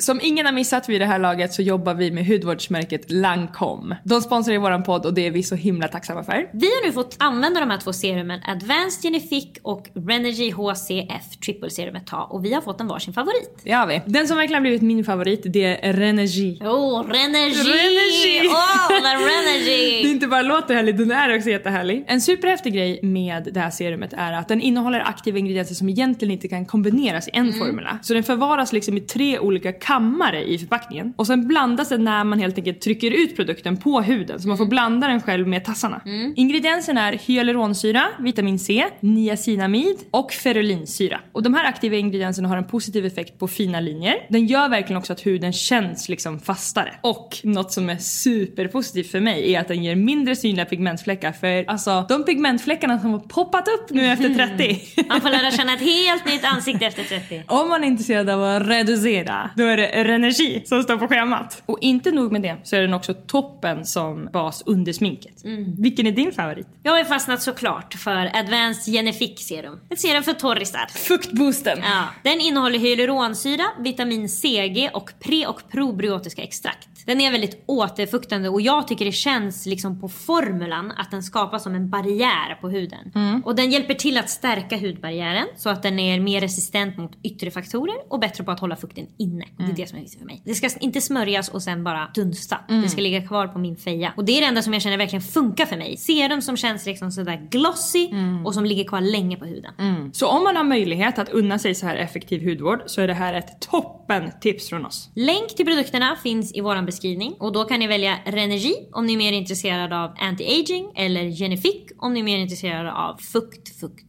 Som ingen har missat vid det här laget så jobbar vi med hudvårdsmärket Lancome. De sponsrar ju våran podd och det är vi så himla tacksamma för. Vi har nu fått använda de här två serumen Advanced Genifique och Renergy HCF Triple Serum ett tag och vi har fått en varsin favorit. Det har vi. Den som verkligen blivit min favorit det är Renergy. Åh, oh, Renergy! Renergy! Åh, oh, Det Renergy! inte bara låter härligt, den är också jättehärlig. En superhäftig grej med det här serumet är att den innehåller aktiva ingredienser som egentligen inte kan kombineras i en formula. Så den förvaras liksom i tre olika kammare i förpackningen. Och sen blandas den när man helt enkelt trycker ut produkten på huden. Så man får blanda den själv med tassarna. Ingredienserna är hyaluronsyra, vitamin C, niacinamid och ferulinsyra. Och de här aktiva ingredienserna har en positiv effekt på fina linjer. Den gör verkligen också att huden känns liksom fastare. Och något som är superpositivt för mig är att den ger mindre synliga pigmentfläckar. För alltså de pigmentfläckarna som har poppat upp nu efter 30. Man får lära känna ett helt nytt ansikte efter 30. Om man är intresserad av att reducera, då är det Renergi som står på schemat. Och inte nog med det, så är den också toppen som bas under sminket. Vilken är din favorit? Jag har ju fastnat såklart för Advanced Genifique Serum. Ett serum för torrisar. Fuktboosten. Ja, den innehåller hyaluronsyra, vitamin CG och pre och probiotiska extrakt. Den är väldigt återfuktande och jag tycker det känns liksom på formulan att den skapas som en barriär på huden. Och den hjälper till att stärka hudbarriären så att den är mer resistent mot yttre faktorer och bättre på att hålla fukten inne. Och det är det som är viktigt för mig. Det ska inte smörjas och sen bara dunsta. Det ska ligga kvar på min feja. Och det är det enda som jag känner verkligen funkar för mig. Serum som känns liksom sådär glossy och som ligger kvar länge på huden. Så om man har möjlighet att unna sig så här effektiv hudvård så är det här ett toppen tips från oss. Länk till produkterna finns i våran beskrivning och då kan ni välja Renergi om ni är mer intresserade av anti-aging eller Genifique om ni är mer intresserade av fukt, fukt,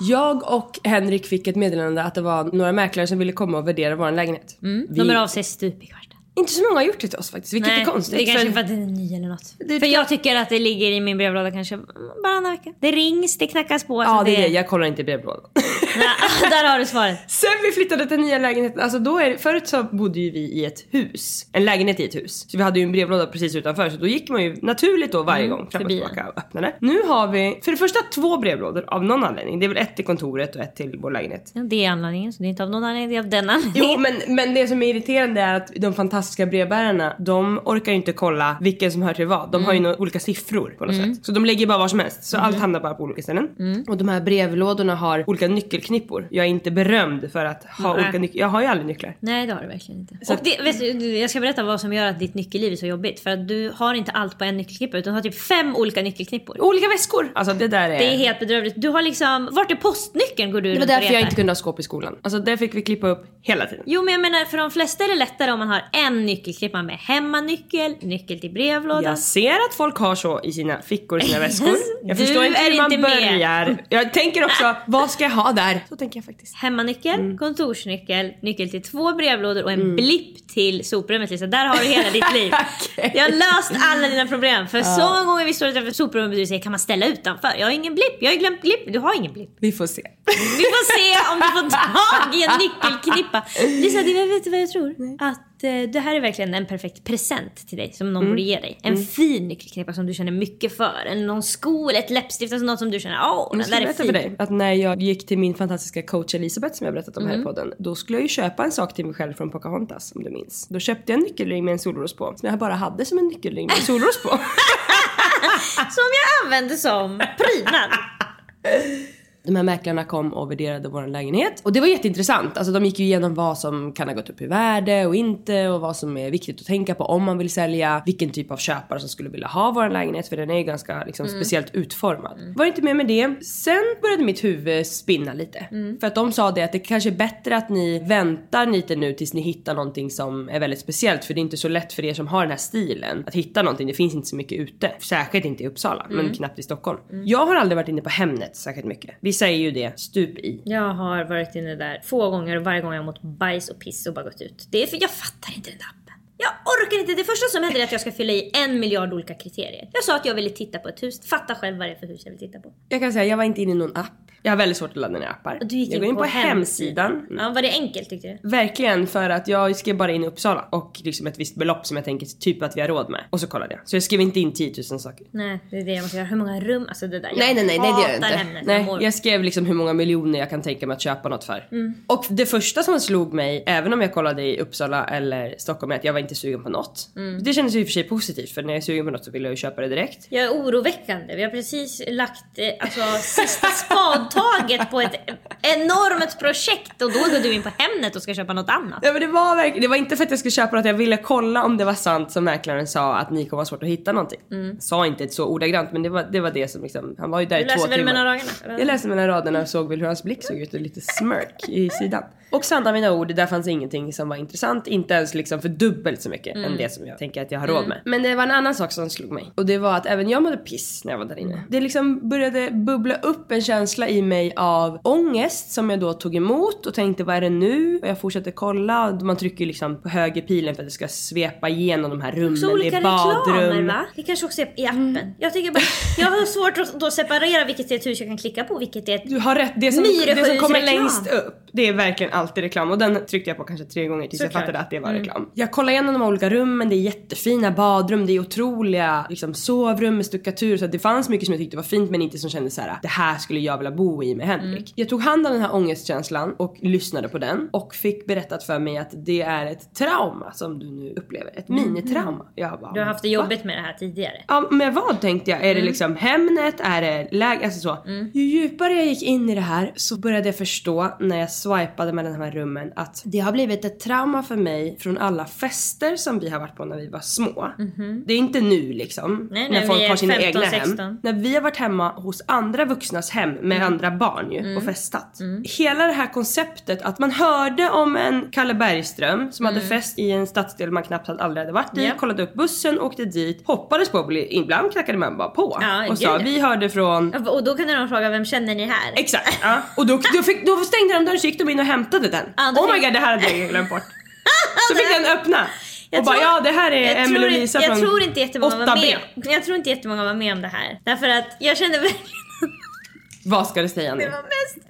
Jag och Henrik fick ett meddelande att det var några mäklare som ville komma och värdera vår lägenhet. Mm. Vi- De hör av sig stup i. Inte så många har gjort det till oss faktiskt, vilket är konstigt. Det är kanske för- för att den är ny eller något. Det- för jag tycker att det ligger i min brevlåda kanske bara en vecka. Det rings, det knackas på. Ja det är det, jag kollar inte i brevlådan. Nej, där har du svaret. Sen vi flyttade till nya lägenheten, alltså då är förut så bodde ju vi i ett hus. En lägenhet i ett hus. Så vi hade ju en brevlåda precis utanför så då gick man ju naturligt då varje gång fram och tillbaka och öppnade. Nu har vi för det första två brevlådor av någon anledning. Det är väl ett till kontoret och ett till vår lägenhet. Ja, det är anledningen, så det är inte av någon anledning, det är av den anledningen. Jo men, men det som är irriterande är att de fantastiska brevbärarna de orkar ju inte kolla vilken som hör till vad. De har ju några olika siffror på något sätt. Så de lägger bara var som helst. Så allt hamnar bara på olika ställen. Och de här brevlådorna har olika nyckelknippor. Jag är inte berömd för att ha Nej. olika nycklar. Jag har ju aldrig nycklar. Nej det har du verkligen inte. Så och det, vet du, jag ska berätta vad som gör att ditt nyckelliv är så jobbigt. För att du har inte allt på en nyckelknippa utan du har typ fem olika nyckelknippor. Olika väskor! Alltså det där är... Det är helt bedrövligt. Du har liksom, vart är postnyckeln går du det var därför jag inte kunde ha skåp i skolan. Alltså där fick vi klippa upp hela tiden. Jo men jag menar för de flesta är det lättare om man har en nyckelknippa med hemmanyckel, nyckel till brevlådan. Jag ser att folk har så i sina fickor i sina väskor. Jag Du förstår inte hur man inte med. börjar. Jag tänker också, vad ska jag ha där? Så tänker jag faktiskt. Hemmanyckel, Mm. kontorsnyckel, nyckel till två brevlådor och en blipp till soprummet. Lisa. Där har du hela ditt liv. Okej. Jag har löst alla dina problem. För så många gånger vi står utanför soprummet och du säger kan man ställa utanför? Jag har ingen blipp, jag har glömt blipp. Du har ingen blipp. Vi får se. Vi får se om du får tag i en nyckelknippa. Lisa, det, vet du vad jag tror? Att eh, det här är verkligen en perfekt present till dig som någon borde ge dig. En fin nyckelknippa som du känner mycket för. Eller någon sko eller ett läppstift, alltså något som du känner åh den där är fin. för dig att när jag gick till min fantastiska coach Elisabeth som jag berättat om här i podden. Då skulle jag ju köpa en sak till mig själv från Pocahontas om du minns. Då köpte jag en nyckelring med en solros på. Som jag bara hade som en nyckelring med en solros på. Som jag använder som prydnad. De här mäklarna kom och värderade vår lägenhet. Och det var jätteintressant. Alltså de gick ju igenom vad som kan ha gått upp i värde och inte och vad som är viktigt att tänka på om man vill sälja. Vilken typ av köpare som skulle vilja ha vår lägenhet för den är ju ganska liksom, speciellt utformad. Var inte med med det. Sen började mitt huvud spinna lite. För att de sa det att det kanske är bättre att ni väntar lite nu tills ni hittar någonting som är väldigt speciellt. För det är inte så lätt för er som har den här stilen att hitta någonting. Det finns inte så mycket ute. Särskilt inte i Uppsala men knappt i Stockholm. Jag har aldrig varit inne på Hemnet särskilt mycket. Vissa är ju det stup i. Jag har varit inne där få gånger och varje gång har jag mått bajs och piss och bara gått ut. Det är för jag fattar inte den där appen. Jag orkar inte. Det första som händer är att jag ska fylla i en miljard olika kriterier. Jag sa att jag ville titta på ett hus. Fatta själv vad det är för hus jag vill titta på. Jag kan säga jag var inte inne i någon app. Jag har väldigt svårt att ladda ner appar. Du gick jag går in på på, hemsidan. Ja, var det enkelt tyckte du? Verkligen för att jag skrev bara in Uppsala och liksom ett visst belopp som jag tänker typ att vi har råd med. Och så kollade jag. Så jag skrev inte in 10 000 saker. Nej, det är det jag måste göra. Hur många rum? Alltså det där. Nej nej nej, nej det gör jag inte. Hemnet. Nej, jag skrev liksom hur många miljoner jag kan tänka mig att köpa något för. Och det första som slog mig, även om jag kollade i Uppsala eller Stockholm, är att jag var inte sugen på något. Det kändes ju i och för sig positivt för när jag är sugen på något så vill jag ju köpa det direkt. Jag är oroväckande. Vi har precis lagt eh, alltså, sista spadtaget på ett enormt projekt och då går du in på Hemnet och ska köpa något annat. Ja men det var verkligen, det var inte för att jag skulle köpa något, jag ville kolla om det var sant som mäklaren sa att ni kommer ha svårt att hitta någonting. Sa inte så ordagrant men det var det, var det som liksom, han var ju där Du i två läser väl timmar. mellan raderna? Jag läste mellan raderna och såg väl hur hans blick såg ut och lite smirk i sidan. Och sanna mina ord, där fanns ingenting som var intressant. Inte ens liksom för dubbelt så mycket än det som jag tänker att jag har råd med. Men det var en annan sak som slog mig. Och det var att även jag mådde piss när jag var där inne. Det liksom började bubbla upp en känsla i mig av ångest som jag då tog emot och tänkte vad är det nu? Och jag fortsatte kolla. Och Man trycker liksom på höger pilen för att det ska svepa igenom de här rummen. Så olika det är badrum. reklamer va? Det kanske också är i appen. Jag tycker bara, jag har svårt att då separera vilket är ett hus jag kan klicka på vilket är ett... Du har rätt, det som, det som kommer reklam. längst upp det är verkligen alltid reklam och den tryckte jag på kanske tre gånger tills jag Såklart. fattade att det var reklam. Jag kollade igenom de olika rummen, det är jättefina badrum, det är otroliga liksom, sovrum med stuckatur så att det fanns mycket som jag tyckte var fint men inte som kändes så här: det här skulle jag vilja bo i med Henrik. Jag tog hand om den här ångestkänslan och lyssnade på den och fick berättat för mig att det är ett trauma som du nu upplever, ett minitrauma. Jag bara, Du har haft det "Va?" jobbigt med det här tidigare. Ja men vad tänkte jag? Är det liksom Hemnet? Är det läge? Alltså så. Ju djupare jag gick in i det här så började jag förstå när jag swipade mellan de här rummen att det har blivit ett trauma för mig från alla fester som vi har varit på när vi var små. Det är inte nu liksom. Nej, när när folk har sina 15, egna 16. hem. När vi har varit hemma hos andra vuxnas hem med Mm. andra barn ju och festat. Hela det här konceptet att man hörde om en Kalle Bergström som hade fest i en stadsdel man knappt hade aldrig hade varit i, Mm. Ja. kollade upp bussen, åkte dit, hoppades på att bli, ibland knackade man bara på Ja, och sa vi hörde från Och då kunde de fråga vem känner ni här? Exakt, ja. Och då, då, fick, då stängde de dörren så gick de in och hämtade den. Ja, då oh my god det här hade jag glömt bort. Så fick den öppna. Jag och bara tror- ja det här är Emelie och Lisa jag från tror inte jättemånga var 8B. med. Jag tror inte jättemånga var med om det här. Därför att jag kände verkligen Vad ska du säga nu? det var mest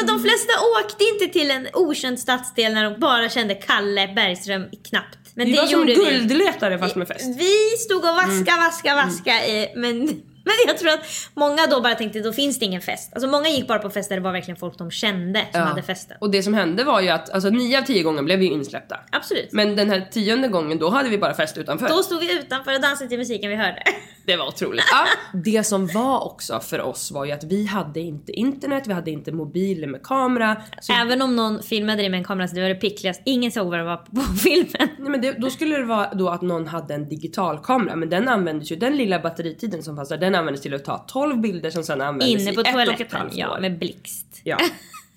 vi. De flesta åkte inte till en okänd stadsdel när de bara kände Kalle Bergström knappt. Men Vi det var som gjorde vi. guldletare fast med fest. Vi stod och vaska, Mm. vaska, vaska i, men, men jag tror att många då bara tänkte då finns det ingen fest. Alltså många gick bara på fester där det var verkligen folk de kände som Ja. hade festen. Och det som hände var ju att alltså, nio av tio gånger blev vi insläppta. Absolut. Men den här tionde gången då hade vi bara fest utanför. Då stod vi utanför och dansade till musiken vi hörde. Det var otroligt. Ja. Det som var också för oss var ju att vi hade inte internet, vi hade inte mobiler med kamera. Så, Även om någon filmade det med en kamera så det var det pickligast. Ingen såg vad det var på filmen. nej, men det, då skulle det vara då att någon hade en digital kamera men den användes ju, den lilla batteritiden som fanns där, den användes till att ta 12 bilder som sen användes Inne i på ett och ett toaletten. halvt Ja, år. med blixt. Ja.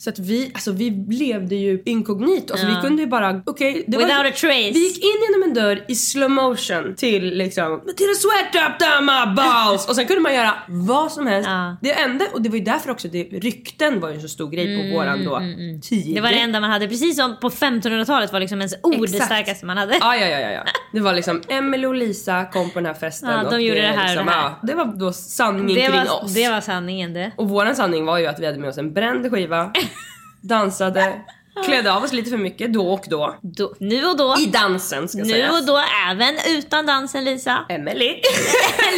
Så att vi, alltså vi levde ju inkognito. Alltså Ja. vi kunde ju bara, okej. det var- Without a trace. Vi gick in genom en dörr i slow motion till liksom till a sweat up down my balls och sen kunde man göra vad som helst. Ja. Det enda, och det var ju därför också det, rykten var ju en så stor grej på våran då tid. Mm, Det var det enda man hade. Precis som på 1500-talet var liksom ens ord det Exakt. starkaste man hade. Ja, ja, ja, ja, ja. Det var liksom Emelie och Lisa kom på den här festen Ja, de och gjorde det här liksom, det här. Ja, det var då sanningen Det kring var, oss. det var sanningen det. Och våran sanning var ju att vi hade med oss en bränd skiva, dansade, klädde av oss lite för mycket då och då. Då, nu och då. I dansen ska nu sägas. och då, även utan dansen Lisa. Emily.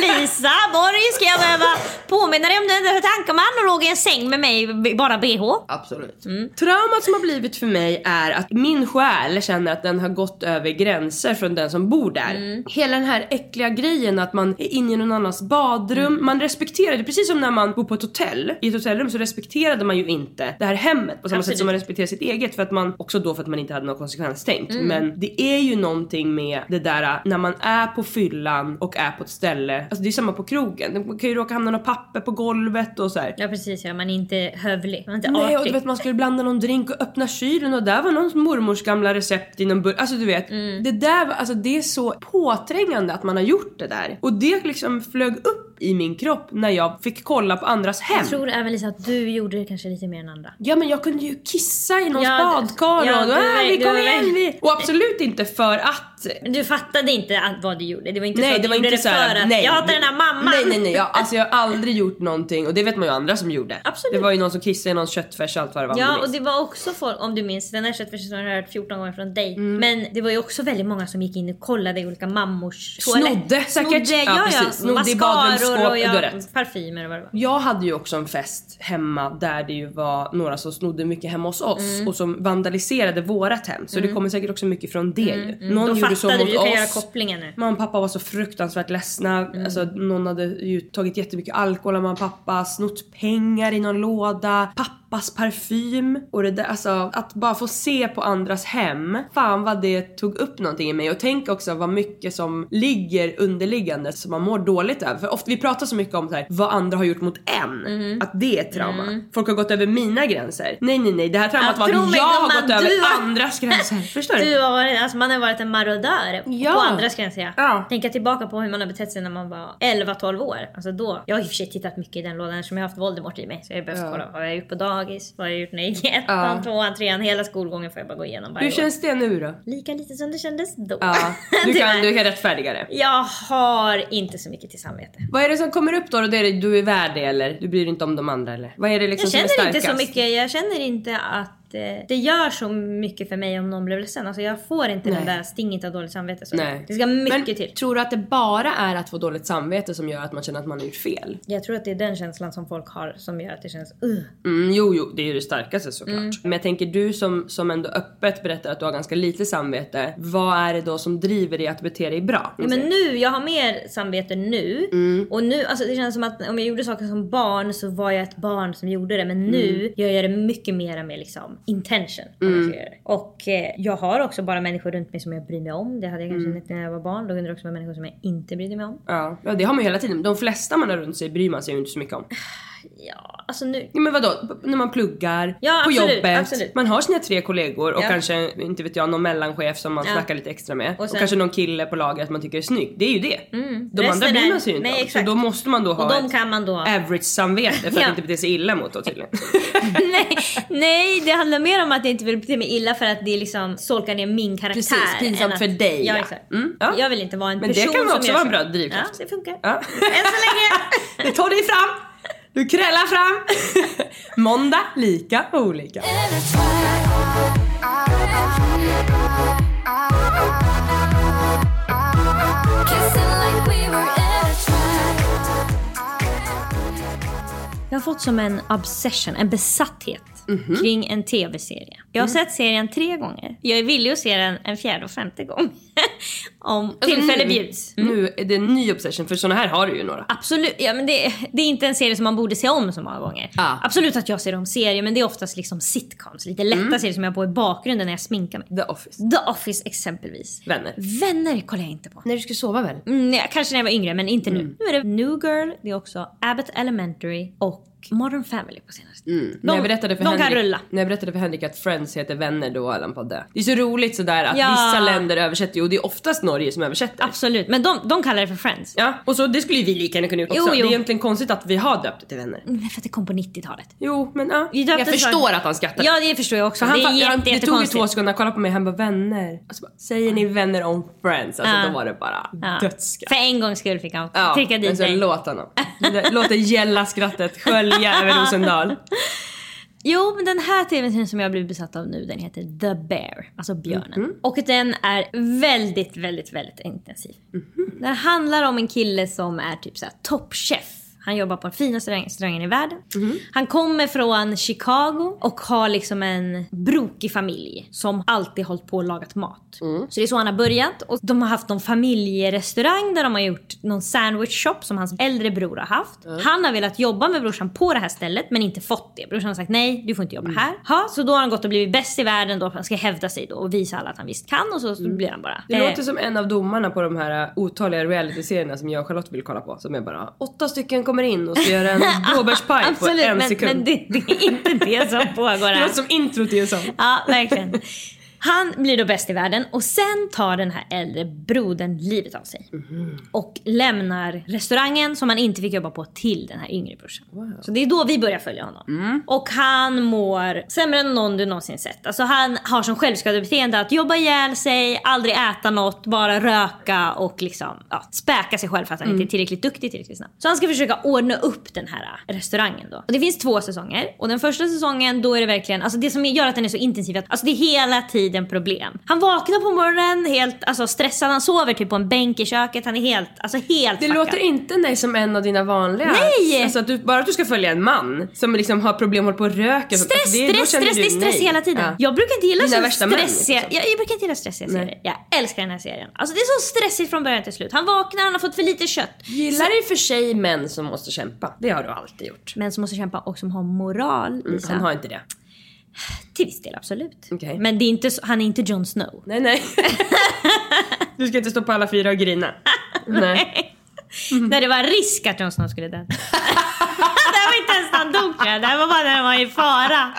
Lisa Borg, ska jag behöva påminna dig om det? Hur tankar man och låg i en säng med mig, bara bh? Absolut. Traumat som har blivit för mig är att min själ känner att den har gått över gränser från den som bor där. Hela den här äckliga grejen att man är inne i någon annans badrum. Man respekterar det precis som när man bor på ett hotell. I ett hotellrum så respekterade man ju inte det här hemmet på samma sätt Absolut. som man respekterar sitt eget för att man också då för att man inte hade någon konsekvenstänkt. Men det är ju någonting med det där när man är på fyllan och är på ett ställe. Alltså det är samma på krogen. Det kan ju råka hamna något papper på golvet och så här. Ja precis ja, man är inte hövlig. Man är inte Nej och artig. du vet man skulle blanda någon drink och öppna kylen och där var någons mormors gamla recept i någon burk. Alltså du vet. Det där var, alltså det är så påträngande att man har gjort det där. Och det liksom flög upp i min kropp när jag fick kolla på andras hem. Jag tror även Lisa att du gjorde det kanske lite mer än andra. Ja men jag kunde ju kissa i någons Ja, du- badkar ja, och du äh, är- vi du kom igen vi. Och absolut inte för att Du fattade inte att, vad du gjorde. Det var inte så Nej att det du var gjorde inte det för att nej. jag hatar den här mamman. Nej nej nej, jag, alltså jag har aldrig gjort någonting och det vet man ju andra som gjorde. Absolut. Det var ju någon som kissade i någons köttfärs och allt vad det var. Ja du och det var också folk, om du minns, den här köttfärsen har jag hört 14 gånger från dig. Mm. Men det var ju också väldigt många som gick in och kollade i olika mammors toalett. Snodde säkert. Snodde, Ja, ja, ja. Snodde i Mascaror badrumsskåp, och rätt. parfymer och vad det var. Jag hade ju också en fest hemma där det ju var några som snodde mycket hemma hos oss Mm. och som vandaliserade vårat hem. Så det kommer säkert också mycket från det ju. Någon Mm. Då gjorde så mot vi, kan göra oss. kopplingen nu. Mamma och pappa var så fruktansvärt ledsna. Mm. Alltså, någon hade ju tagit jättemycket alkohol av mamma och pappa, snott pengar i någon låda, pappas parfym. Och det där, alltså att bara få se på andras hem. Fan vad det tog upp någonting i mig. Och tänk också vad mycket som ligger underliggande som man mår dåligt över. För ofta vi pratar så mycket om så här, vad andra har gjort mot en. Mm. Att det är ett trauma. Folk har gått över mina gränser. Nej nej nej, det här traumat var att jag har gått över har- andras gränser. Förstår du? Du har varit, alltså man har varit en marodör Ja. på andras gränser ja. Ja. Tänka tillbaka på hur man har betett sig när man var 11-12 år. Alltså då, jag har i och för sig tittat mycket i den lådan eftersom jag har haft Voldemort i mig. Så jag har behövt Ja. kolla vad jag har gjort på dagis, vad jag har gjort när jag gick i ettan, Ja. tvåan, trean, hela skolgången får jag bara gå igenom varje Hur känns det nu då? Lika lite som det kändes då. Ja, du kan, du kan rättfärdiga det. Jag har inte så mycket till samvete. Vad är det som kommer upp då? Och det är det, du är värd det eller? Du bryr dig inte om de andra eller? Vad är det liksom Jag som är känner starkast? inte så mycket, jag känner inte att eh, det gör så mycket för mig om någon blev ledsen. Alltså jag får inte den Nej. där stinget av dåligt samvete. Så Nej. Det ska mycket Men till. tror du att det bara är att få dåligt samvete som gör att man känner att man har gjort fel? Jag tror att det är den känslan som folk har som gör att det känns uh. Mm, jo, jo, det är ju det starkaste såklart. Men jag tänker du som, som ändå öppet berättar att du har ganska lite samvete. Vad är det då som driver dig att bete dig bra? Ja, men nu, jag har mer samvete nu. Mm. Och nu, alltså det känns som att om jag gjorde saker som barn så var jag ett barn som gjorde det. Men nu Mm. gör jag det mycket mer med liksom intention. Det. Och eh, jag har också bara människor runt mig som jag bryr mig om. Det hade jag Mm. kanske inte när jag var barn. Då kunde det också vara människor som jag inte brydde mig om. Ja, ja, det har man ju hela tiden. De flesta man har runt sig bryr man sig ju inte så mycket om. Ja, alltså nu. Ja, men vadå? När man pluggar, Ja, på absolut, jobbet, absolut. man har sina tre kollegor och Ja. kanske, inte vet jag, någon mellanchef som man Ja. snackar lite extra med. Och, Och sen- kanske någon kille på lagret man tycker är snygg. Det är ju det. De Resten andra bryr man sig ju inte nej, om. exakt. Så då måste man då ha Och de ett kan man då... average-samvete för att Ja. inte bete sig illa mot då tydligen. nej, nej, det handlar mer om att jag inte vill bete mig illa för att det liksom solkar ner min karaktär. Precis, pinsamt att- för dig, Ja, exakt. Mm, ja. Jag vill inte vara en Men det person kan som också gör vara en bra drivkraft. Ja, det funkar. Ja. Än så länge. Du tar dig fram! Du krällar fram! Måndag, lika olika. Jag har fått som en obsession, en besatthet Mhm. kring en tv-serie. Jag Mm. har sett serien tre gånger. Jag är villig att se den en fjärde och femte gång. Om Alltså, tillfälle nu- bjuds. Nu är det en ny obsession för såna här har du ju några. Absolut, ja, men det, det är inte en serie som man borde se om så många gånger. Ja. Absolut att jag ser om serier men det är oftast liksom sitcoms, lite lätta Mm. serier som jag har på i bakgrunden när jag sminkar mig. The Office. The Office exempelvis. Vänner. Vänner kollar jag inte på. När du ska sova väl? Mm, kanske när jag var yngre men inte Mm. nu. Nu är det New Girl, det är också Abbott Elementary och Modern Family på senaste. när jag berättade för de kan Henrik, rulla. När jag berättade för Henrik att Friends heter vänner då höll han på att dö. Det är så roligt sådär att Ja. vissa länder översätter ju och det är oftast Norge som översätter. Absolut, men de, de kallar det för Friends. Ja, och så det skulle ju vi lika gärna kunna gjort också. Jo, jo. Det är egentligen konstigt att vi har döpt det till vänner. Mm, för att det kom på 90-talet. Jo, men ja. Jag för- förstår att han skrattar. Ja det förstår jag också. Han, det är fa- jätte, han, det tog ju jättekonstigt. två sekunder, han kollade på mig han bara vänner. Alltså, bara, säger ni vänner om friends? Alltså Ja. då var det bara Ja. dödsskratt. För en gångs skull fick han Ja, trycka men dit så dig. låt honom. Låt det gälla skrattet skölja över Rosendal. Jo, men den här tv-serien som jag blivit besatt av nu den heter The Bear, alltså björnen. Mhm. Och den är väldigt, väldigt, väldigt intensiv. Mhm. Den handlar om en kille som är typ såhär toppchef. Han jobbar på den finaste restaurang- restaurangen i världen. Mhm. Han kommer från Chicago och har liksom en brokig familj som alltid hållit på och lagat mat. Mm. Så det är så han har börjat. Och de har haft någon familjerestaurang där de har gjort någon sandwich shop som hans äldre bror har haft. Han har velat jobba med brorsan på det här stället men inte fått det. Brorsan har sagt nej, du får inte Mm. jobba här. Ha, så då har han gått och blivit bäst i världen då. för Han ska hävda sig då och visa alla att han visst kan och så, så blir han bara... Mm. Det eh, låter som en av domarna på de här otaliga realityserierna som jag och Charlotte vill kolla på. Som är bara åtta stycken kommer in och ska göra en blåbärspaj på en men, sekund. men det, det är inte det som pågår det här. låter som intro till en sån. Ja, verkligen. Han blir då bäst i världen och sen tar den här äldre brodern livet av sig. Och lämnar restaurangen som han inte fick jobba på till den här yngre brorsan. Så det är då vi börjar följa honom. Och han mår sämre än någon du någonsin sett. Alltså han har som självskadebeteende att jobba ihjäl sig, aldrig äta något, bara röka och liksom ja, späka sig själv för att han inte är tillräckligt duktig tillräckligt snabbt. Så han ska försöka ordna upp den här restaurangen då. Och det finns två säsonger och den första säsongen då är det verkligen, alltså det som gör att den är så intensiv att alltså det är hela tiden problem. Han vaknar på morgonen helt alltså stressad, han sover typ på en bänk i köket, han är helt, alltså helt Det fuckad. låter inte nej som en av dina vanliga. Nej! Alltså att du, bara att du ska följa en man som liksom har problem håller på och röker. Stress, alltså det, stress, stress, det är stress hela tiden. Ja. Jag brukar inte gilla Dina så värsta män, stressiga, liksom. jag, jag brukar inte gilla stressiga Nej. serier. Jag älskar den här serien. Alltså det är så stressigt från början till slut. Han vaknar, han har fått för lite kött. Gillar i och för sig män som måste kämpa. Det har du alltid gjort. Men som måste kämpa och som har moral, Lisa. Han har inte det. Till viss del absolut. Okej. Men det är inte han är inte Jon Snow. Nej nej. du ska inte stå på alla fyra och grina. nej. Där det var risk att Jon Snow skulle dö. det var inte ens när han dog. Det var bara när han var i fara.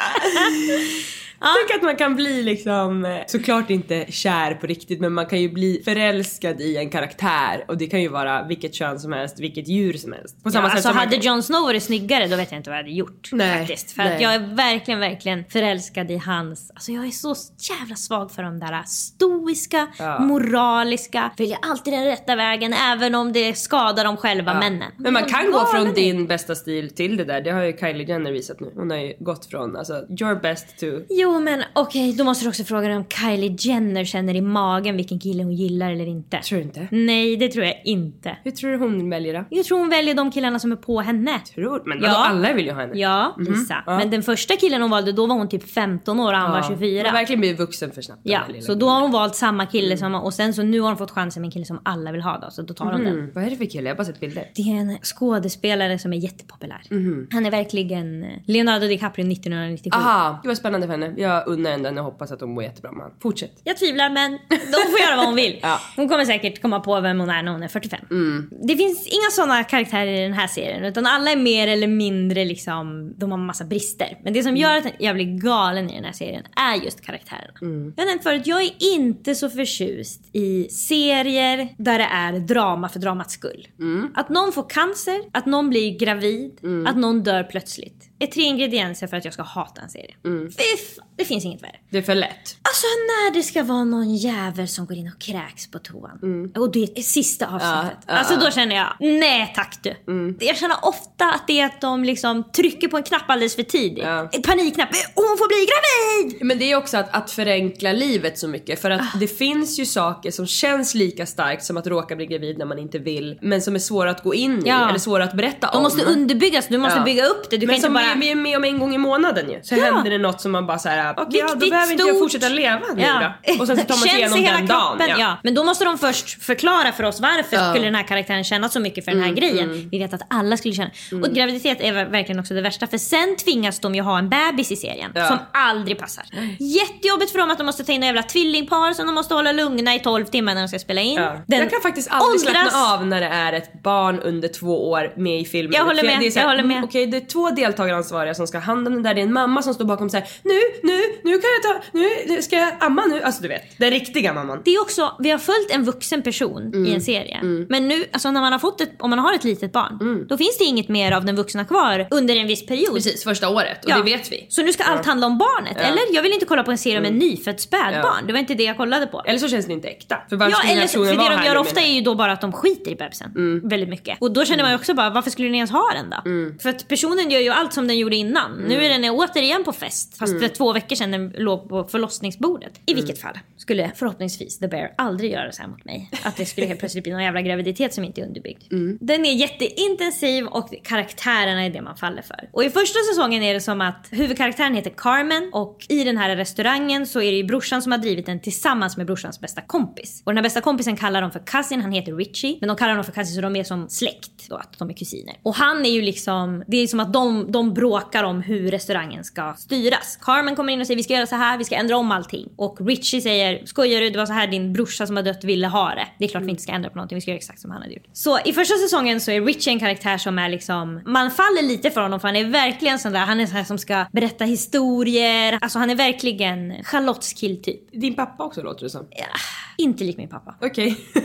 Tänk att man kan bli liksom, eh, såklart inte kär på riktigt men man kan ju bli förälskad i en karaktär och det kan ju vara vilket kön som helst, vilket djur som helst. På Ja, samma sätt alltså hade man... Jon Snow varit snyggare då vet jag inte vad jag hade gjort. Nej, faktiskt. För nej. att jag är verkligen, verkligen förälskad i hans... Alltså jag är så jävla svag för de där stoiska, Ja. moraliska, väljer alltid den rätta vägen även om det skadar dem själva, männen. Men man kan gå från din bästa stil till det där. Det har ju Kylie Jenner visat nu. Hon har ju gått från alltså your best to... Jo men okej, då måste du också fråga dig om Kylie Jenner känner i magen vilken kille hon gillar eller inte. Tror du inte? Nej, det tror jag inte. Hur tror du hon väljer då? Jag tror hon väljer de killarna som är på henne. Tror? Men Ja. alla vill ju ha henne. Ja, Lisa. Mhm. Ja. Men den första killen hon valde, då var hon typ 15 år och han var 24. Man har verkligen blivit vuxen för snabbt. den Ja, så då har hon valt samma kille som och sen så nu har hon fått chansen med en kille som alla vill ha då så då tar hon den. Mm. Vad är det för kille? Jag har bara sett bilder. Det är en skådespelare som är jättepopulär. Mhm. Han är verkligen eh, Leonardo DiCaprio 1997. Aha, det var spännande för henne. Jag unnar henne den och hoppas att hon mår jättebra med honom. Fortsätt. Jag tvivlar men hon får göra vad hon vill. Ja. Hon kommer säkert komma på vem hon är när hon är 45. Mm. Det finns inga sådana karaktärer i den här serien utan alla är mer eller mindre liksom, de har massa brister. Men det som gör att jag blir galen i den här serien är just karaktärerna. Mm. Jag har nämnt förut, jag är inte så förtjust i serier där det är drama för dramats skull. Mm. Att någon får cancer, att någon blir gravid, att någon dör plötsligt. Är tre ingredienser för att jag ska hata en serie. Mm. Det finns inget värre. Det är för lätt. Alltså när det ska vara någon jävel som går in och kräks på toan. Och det är sista avsnittet. Mm. Ja, ja, alltså. Mm. då känner jag, nej tack du. Jag känner ofta att det är att de liksom trycker på en knapp alldeles för tidigt. Ja. En Panikknapp, hon får bli gravid! Men det är också att, att förenkla livet så mycket för att Ah. det finns ju saker som känns lika starkt som att råka bli gravid när man inte vill men som är svåra att gå in i eller svåra att berätta De om. måste underbyggas, du måste bygga upp det. Du men kan som inte bara... vi är med om en gång i månaden ju. Så Ja. händer det något som man bara såhär, okej ja, då Viktigt, behöver inte jag fortsätta leva nu då. Och sen så tar man sig igenom hela den dagen. ja. Men då måste de först förklara för oss varför Ja. Mm, skulle den här karaktären känna så mycket för den här grejen. Vi vet att alla skulle känna. Och graviditet är ver- verkligen också det värsta för sen tvingas de ju ha en bebis i serien Ja. som aldrig passar. Jättejobbigt för dem att de måste ta in en jävla tvillingpar som de måste hålla lugna i 12 timmar när de ska spela in. Ja. Den jag kan faktiskt aldrig åldras- slappna av när det är ett barn under två år med i filmen. Jag håller med, är här, jag håller med. mm, Okej, det är två deltagaransvariga som ska ha hand om det där. Det är en mamma som står bakom så här: nu, nu, nu, kan jag ta, nu, ska jag amma nu. Alltså du vet, den riktiga mamman. Det är också, vi har följt en vuxen person Mm. i en serie. Men nu, alltså när man har fått ett, om man har ett litet barn, Mm. då finns det inget mer av den vuxna kvar under en viss period. Precis, första året och Ja. det vet vi. Så nu ska allt handla om barnet, eller? Jag vill inte kolla på en serie om en nyfött spädbarn. Mm. Ja. Det var inte det jag kollade på. Eller så känns det inte äkta. För varför Ja, eller så, för det de gör ofta är ju då bara att de skiter i bebisen. Mm. Väldigt mycket. Och då känner man ju också bara, varför skulle ni ens ha den då? För att personen gör ju allt som den gjorde innan. Mm. Nu är den återigen på fest. Fast för två veckor sedan den låg på förlossningsbordet. I Mm. vilket fall skulle förhoppningsvis The Bear aldrig göra så här mot mig. Att det skulle helt plötsligt bli någon jävla graviditet som inte är underbyggd. Mm. Den är jätteintensiv och karaktärerna är det man faller för. Och i första säsongen är det som att huvudkaraktären heter Carmen och i den här restaurangen så är det ju brorsan som har drivit den tillsammans med brorsans bästa kompis. Och den här bästa kompisen kallar de för cousin, han heter Richie. Men de kallar dem för cousin så de är som släkt då, att de är kusiner. Och han är ju liksom, det är som att de, de bråkar om hur restaurangen ska styras. Carmen kommer in och säger vi ska göra så här, vi ska ändra om allting. Och Richie säger skojar du, det var så här din brorsa som har dött ville ha det. Det är klart vi inte ska ändra på någonting, vi ska göra exakt som han hade gjort. Så i första säsongen så är Richie en karaktär som är liksom, man faller lite för honom för han är verkligen sån där, han är sån här som ska berätta historier. Alltså han är verkligen Charlottes killtyp. Din pappa också låter det som. Ja, inte lik min pappa. Okej.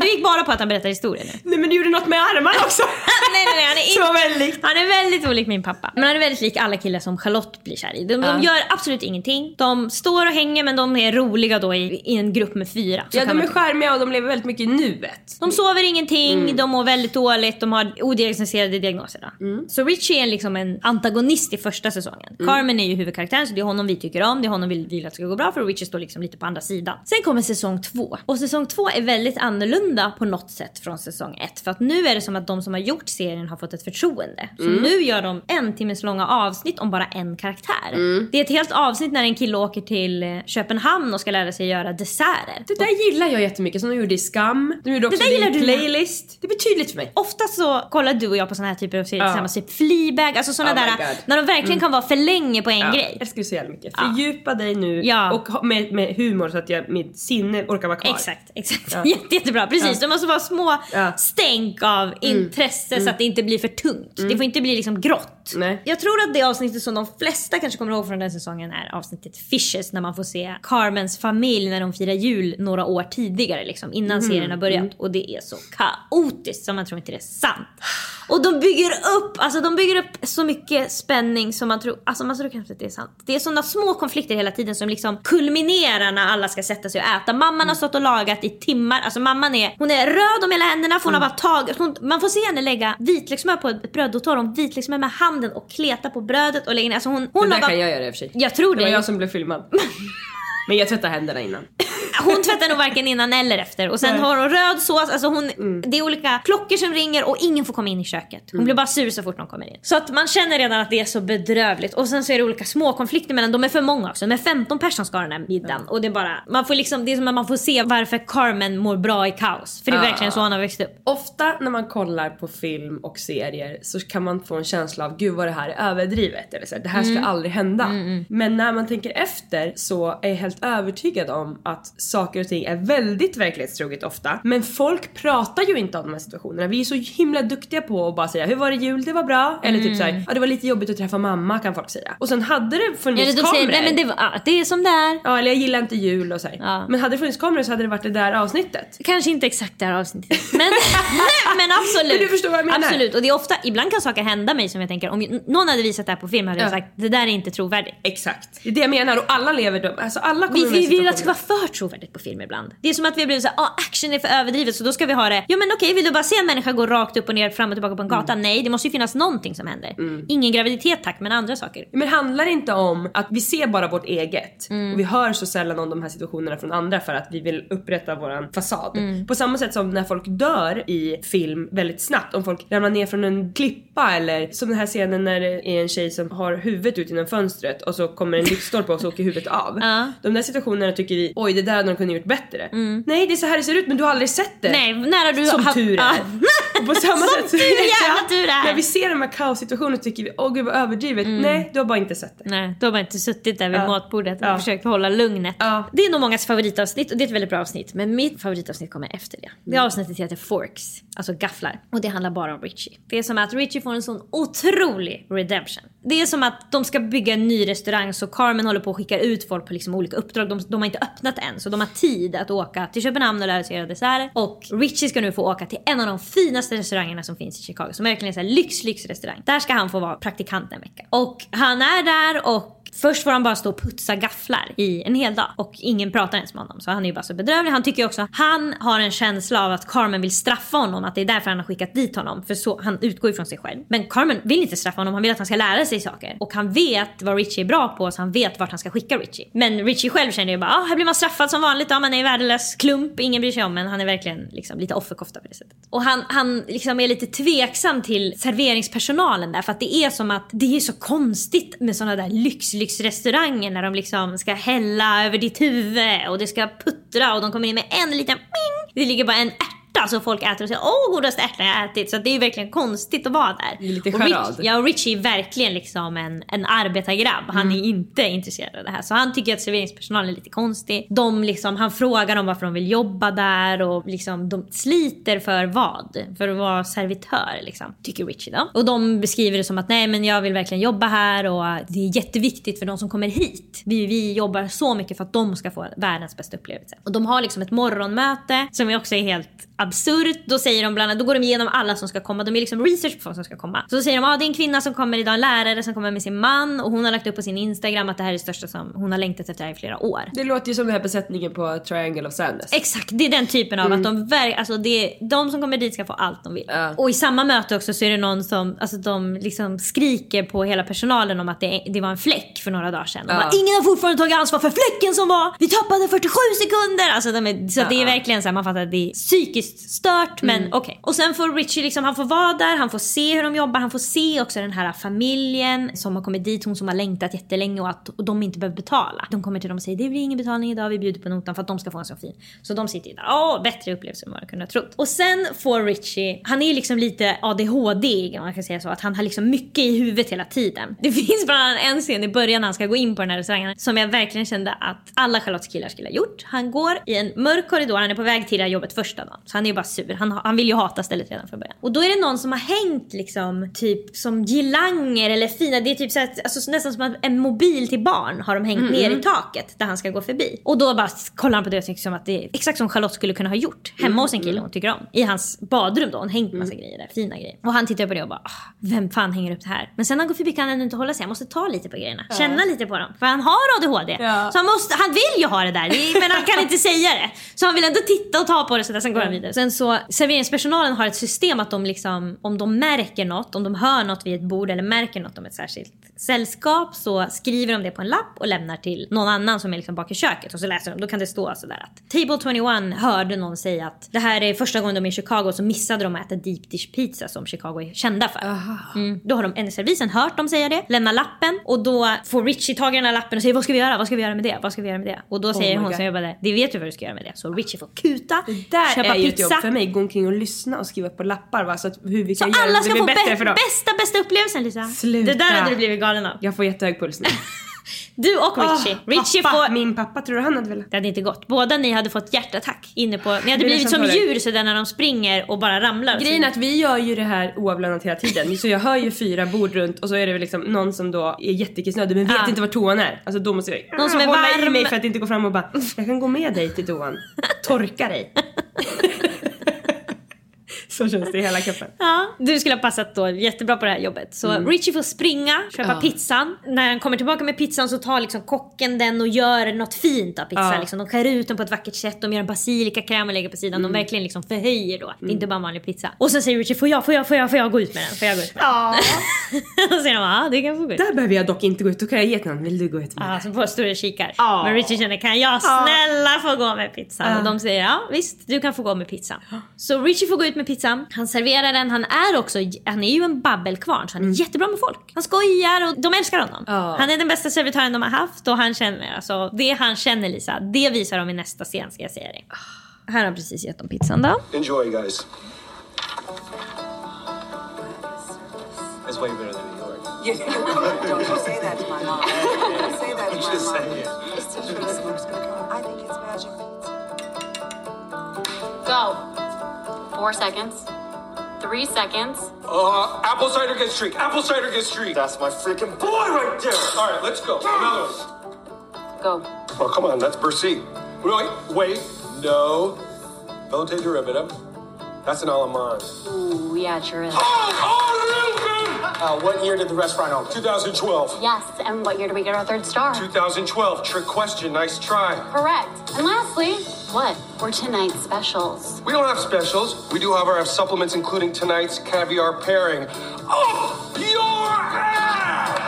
Du gick bara på att han berättar historier nu. nej men du gjorde något med armarna också. nej, nej, nej, han är inte... Han är väldigt olik min pappa. Men han är väldigt lik alla killar som Charlotte blir kär i. De, de gör absolut ingenting. De står och hänger men de är roliga då i, i en grupp med fyra. Så Ja kan de är charmiga och de lever väldigt mycket i nuet. de sover ingenting, Mm. de mår väldigt dåligt, de har odiagnostiserade diagnoser. Då. Mm. Så Richie är liksom en antagonist i första säsongen. Carmen är ju huvudkaraktären så det är honom vi tycker om, det är honom vi vill att det ska gå bra för och Richie står liksom lite på andra sidan. Sen kommer säsong två. Och säsong två är väldigt annorlunda på något sätt från säsong ett. För att nu är det som att de som har gjort serien har fått ett förtroende. Så Mm. nu gör de en timmes långa avsnitt om bara en karaktär. Mm. Det är ett helt avsnitt när en kille åker till eh, Köpenhamn och ska lära sig göra desserter. Det där gillar jag jättemycket som de gjorde i Skam. De gjorde också där gillar du. Playlist. Det är betydligt för mig. Ofta så kollar du och jag på såna här typer av serier Ja. tillsammans. Typ Fleabag, alltså såna Oh där. Mm. när de verkligen kan vara för länge på en Ja, grej. jag älskar det så jävla mycket. Ja. Fördjupa dig nu Ja. och med, med humor så att jag, mitt sinne orkar vara kvar. Exakt, exakt. Ja. Jätte, jättebra. Precis, det måste vara små Ja. stänk av intresse så att det inte blir för tungt. Det får inte bli liksom grått. Nej. Jag tror att det avsnittet som de flesta kanske kommer ihåg från den säsongen är avsnittet Fishes när man får se Carmens familj när de firar jul några år tidigare liksom innan serien har börjat och det är så kaotiskt som man tror inte det är sant. Och de bygger upp, alltså de bygger upp så mycket spänning som man tror, alltså man tror knappt att det är sant. Det är sådana små konflikter hela tiden som liksom kulminerar när alla ska sätta sig och äta. Mamman har stått och lagat i timmar, alltså mamman är, hon är röd om hela händerna för hon har bara tagit, man får se henne lägga vitlökssmör på ett bröd, då tar hon vitlökssmör med handen och kletar på brödet och lägger ner, alltså hon, hon det där bara, kan jag göra i och för sig. jag tror Det var det. jag som blev filmad. Men jag tvättar händerna innan. Hon tvättar nog varken innan eller efter. Och sen Nej. Mm. har hon röd sås, alltså hon, det är olika klockor som ringer och ingen får komma in i köket. Hon blir bara sur så fort någon kommer in. Så att man känner redan att det är så bedrövligt. Och sen så är det olika små konflikter mellan, de är för många också. De är 15 personer ska ha den här middagen. Och det är bara, man får liksom, det är som att man får se varför Carmen mår bra i kaos. För det är Ja. verkligen så han har växt upp. Ofta när man kollar på film och serier så kan man få en känsla av gud vad det här är överdrivet. Eller så här, det här ska aldrig hända. Men när man tänker efter så är jag helt övertygad om att saker och ting är väldigt verklighetstroget ofta. Men folk pratar ju inte om de här situationerna. Vi är så himla duktiga på att bara säga hur var det jul? Det var bra. Eller typ såhär, ja det var lite jobbigt att träffa mamma kan folk säga. Och sen hade det funnits Eller de kameror. säger, nej men det, var- det är som det är. Ja eller jag gillar inte jul och så här. Ja. Men hade det funnits kameror så hade det varit det där avsnittet. Kanske inte exakt det här avsnittet. Men, men absolut. Men du förstår vad jag menar. Absolut. Och det är ofta, ibland kan saker hända mig som jag tänker, om någon hade visat det här på film hade jag Ja. sagt det där är inte trovärdigt. Exakt. Det är det jag menar och alla lever de, alltså alla kommer Vi, vi vill att det ska vara för trovärdigt på film ibland. Det är som att vi har blivit såhär, ah, action är för överdrivet så då ska vi ha det. Ja men okej, vill du bara se en människa gå rakt upp och ner, fram och tillbaka på en gata? Nej, det måste ju finnas någonting som händer. Ingen graviditet tack, men andra saker. Men handlar det inte om att vi ser bara vårt eget och vi hör så sällan om de här situationerna från andra för att vi vill upprätta våran fasad. På samma sätt som när folk dör i film väldigt snabbt, om folk ramlar ner från en klippa eller som den här scenen när det är en tjej som har huvudet ut genom fönstret och så kommer en lyktstolpe och så åker huvudet av. Ja. De där situationerna tycker vi, oj det där hade de kunnat gjort bättre. Nej det är så här det ser ut men du har aldrig sett det. Nej, när har du Som haft- tur är. Och på samma Som sätt så tur, jävla tur är. När vi ser de här kaossituationerna tycker vi åh gud vad överdrivet. Nej du har bara inte sett det. Nej, då har man inte suttit där vid Ja. matbordet och Ja. försökt hålla lugnet. Ja. Det är nog mångas favoritavsnitt och det är ett väldigt bra avsnitt. Men mitt favoritavsnitt kommer efter det. Det avsnittet heter Forks, alltså gafflar. Och det handlar bara om Richie. Det är som att Richie får en sån otrolig redemption. Det är som att de ska bygga en ny restaurang så Carmen håller på att skicka ut folk på liksom olika uppdrag. De, de har inte öppnat än så de har tid att åka till Köpenhamn och lära sig göra desserter. Och Richie ska nu få åka till en av de finaste restaurangerna som finns i Chicago. Som verkligen är en lyx, lyx restaurang. Där ska han få vara praktikant en vecka. Och han är där och Först får han bara stå och putsa gafflar i en hel dag och ingen pratar ens med honom. Så han är ju bara så bedrövlig. Han tycker också han har en känsla av att Carmen vill straffa honom. Att det är därför han har skickat dit honom. För så, han utgår ju från sig själv. Men Carmen vill inte straffa honom. Han vill att han ska lära sig saker. Och han vet vad Richie är bra på så han vet vart han ska skicka Richie. Men Richie själv känner ju bara ah, här blir man straffad som vanligt. Ja, man är värdelös klump. Ingen bryr sig om men han är verkligen liksom, lite offerkofta på det sättet. Och han, han liksom är lite tveksam till serveringspersonalen där. För att det är som att det är så konstigt med såna där lyx, lyxrestauranger när de liksom ska hälla över ditt huvud och det ska puttra och de kommer in med en liten ping. Det ligger bara en ärta så folk äter och säger åh godaste ärtan jag ätit. Så det är verkligen konstigt att vara där. Lite och Rich, ja och Richie är verkligen liksom en, en arbetargrabb. Han är inte intresserad av det här. Så han tycker att serveringspersonalen är lite konstig. De liksom, han frågar dem varför de vill jobba där och liksom de sliter för vad? För att vara servitör liksom. Tycker Richie då. Och de beskriver det som att nej men jag vill verkligen jobba här och det är jätteviktigt för de som kommer hit. Vi, vi jobbar så mycket för att de ska få världens bästa upplevelse. Och de har liksom ett morgonmöte som också är helt absurt. Då säger de bland annat, då går de igenom alla som ska komma. De är liksom research på folk som ska komma. Så då säger de, ja ah, det är en kvinna som kommer idag, en lärare som kommer med sin man och hon har lagt upp på sin Instagram att det här är det största som hon har längtat efter här i flera år. Det låter ju som den här besättningen på Triangle of Sadness. Exakt, det är den typen av att de ver- alltså det, de som kommer dit ska få allt de vill. Ja. Och i samma möte också så är det någon som, alltså de liksom skriker på hela personalen om att det, det var en fläck för några dagar sedan. Ja. bara, Ingen har fortfarande tagit ansvar för fläcken som var! Vi tappade 47 sekunder! Alltså de är, så att det är verkligen så här, man fattar att det är psykiskt stört men okej. Och sen får Richie liksom, han får vara där, han får se hur de jobbar, han får se också den här familjen som har kommit dit, hon som har längtat jättelänge och att och de inte behöver betala. De kommer till dem och säger det blir ingen betalning idag, vi bjuder på notan för att de ska få en så fin. Så de sitter ju där, åh bättre upplevelse än vad jag kunde ha trott. Och sen får Richie, han är liksom lite ADHD om man kan säga så, att han har liksom mycket i huvudet hela tiden. Det finns bland annat en scen i början när han ska gå in på den här restaurangen som jag verkligen kände att alla Charlottes killar skulle ha gjort. Han går i en mörk korridor, han är på väg till det här jobbet första dagen. Han är ju bara sur. Han, han vill ju hata stället redan från början. Och då är det någon som har hängt liksom typ som girlanger eller fina, det är typ så här, alltså nästan som att en mobil till barn har de hängt ner i taket där han ska gå förbi. Och då bara kollar han på det och tycker som att det är exakt som Charlotte skulle kunna ha gjort hemma hos en kille hon tycker om. I hans badrum då, hon hängt massa grejer där, fina grejer. Och han tittar på det och bara ah, vem fan hänger upp det här? Men sen när han går förbi kan han ändå inte hålla sig, han måste ta lite på grejerna. Känna lite på dem. För han har ADHD. Ja. Så han, måste, han vill ju ha det där, men han kan inte säga det. Så han vill ändå titta och ta på det så där, sen går han vidare. Sen så, serveringspersonalen har ett system att de liksom, om de märker något, om de hör något vid ett bord eller märker något om ett särskilt sällskap så skriver de det på en lapp och lämnar till någon annan som är liksom bak i köket och så läser de. Då kan det stå sådär att Table 21 hörde någon säga att det här är första gången de är i Chicago så missade de att äta deep dish pizza som Chicago är kända för. Mm. Då har de en servisen hört dem säga det, lämnar lappen och då får Richie tag i den här lappen och säger vad ska vi göra, vad ska vi göra med det, vad ska vi göra med det? Och då säger my hon God. som jobbade, det vet du vad du ska göra med det. Så Richie får kuta, Där köpa är ju pizza. jobb för mig. Gå omkring och lyssna och skriva på lappar va? så att hur vi Så kan göra alla det ska blir få bättre bä- för dem. bästa bästa upplevelsen Lisa. Sluta. Det där hade du blivit galen av. Jag får jättehög puls nu. Du och Richie. Åh, Richie pappa, får... Min pappa, tror du han hade velat? Det hade inte gått. Båda ni hade fått hjärtattack inne på... Ni hade blivit som det djur sådär när de springer och bara ramlar. Grejen är att vi gör ju det här oavlönat hela tiden. Så jag hör ju fyra bord runt och så är det väl liksom någon som då är jättekissnödig men vet Ja. inte var toan är. Alltså då måste jag Någon som är hålla i mig för att inte gå fram och bara jag kan gå med dig till toan. Torka dig. så känns det i hela kroppen. Ja, du skulle ha passat då jättebra på det här jobbet. Så Richie får springa, köpa Mm. Ja. pizzan. När han kommer tillbaka med pizzan så tar liksom kocken den och gör något fint av pizzan. Ja. Liksom, de skär ut den på ett vackert sätt, de gör en basilikakräm och lägger på sidan. Mm. De verkligen liksom förhöjer då. Det är inte bara en vanlig pizza. Och sen säger Richie, får jag, får jag, får jag, får jag gå ut med den? Får jag gå ut med den? Ja. och säger de, ja det kan få gå ut. Där behöver jag dock inte gå ut. Då kan jag ge till någon. Vill du gå ut med? Ja, så påstår du kikar. Ja. Men Richie känner, kan jag snälla få gå med pizzan? Och de säger, ja visst du kan få gå med pizzan. Så Richie får gå ut med pizzan, han serverar den, han är också, han är ju en babbelkvarn så han är jättebra med folk. Han skojar och de älskar honom. Ja. Han är den bästa servitören de har haft och han känner, alltså det han känner Lisa, det visar de i nästa scen ska jag säga dig. Här har han precis gett dem pizzan då. Enjoy, guys. It's way better than New York. Don't you say that to my mom. Don't say that to my Just mom. saying. I think it's magic pizza. Go. Four seconds. Three seconds. Uh, apple cider gets drink. Apple cider gets drink. That's my freaking boy right there. All right, let's go. Another one. Go. Oh, come on, that's Bercy. Wait, wait, no. Veloute derivative. That's an Allemande. Ooh, yeah, it sure is. Oh, oh, Uh, what year did the restaurant open? 2012. Yes, and what year do we get our third star? 2012. Trick question. Nice try. Correct. And lastly, what were tonight's specials? We don't have specials. We do, however, have supplements including tonight's caviar pairing. Oh, your ass!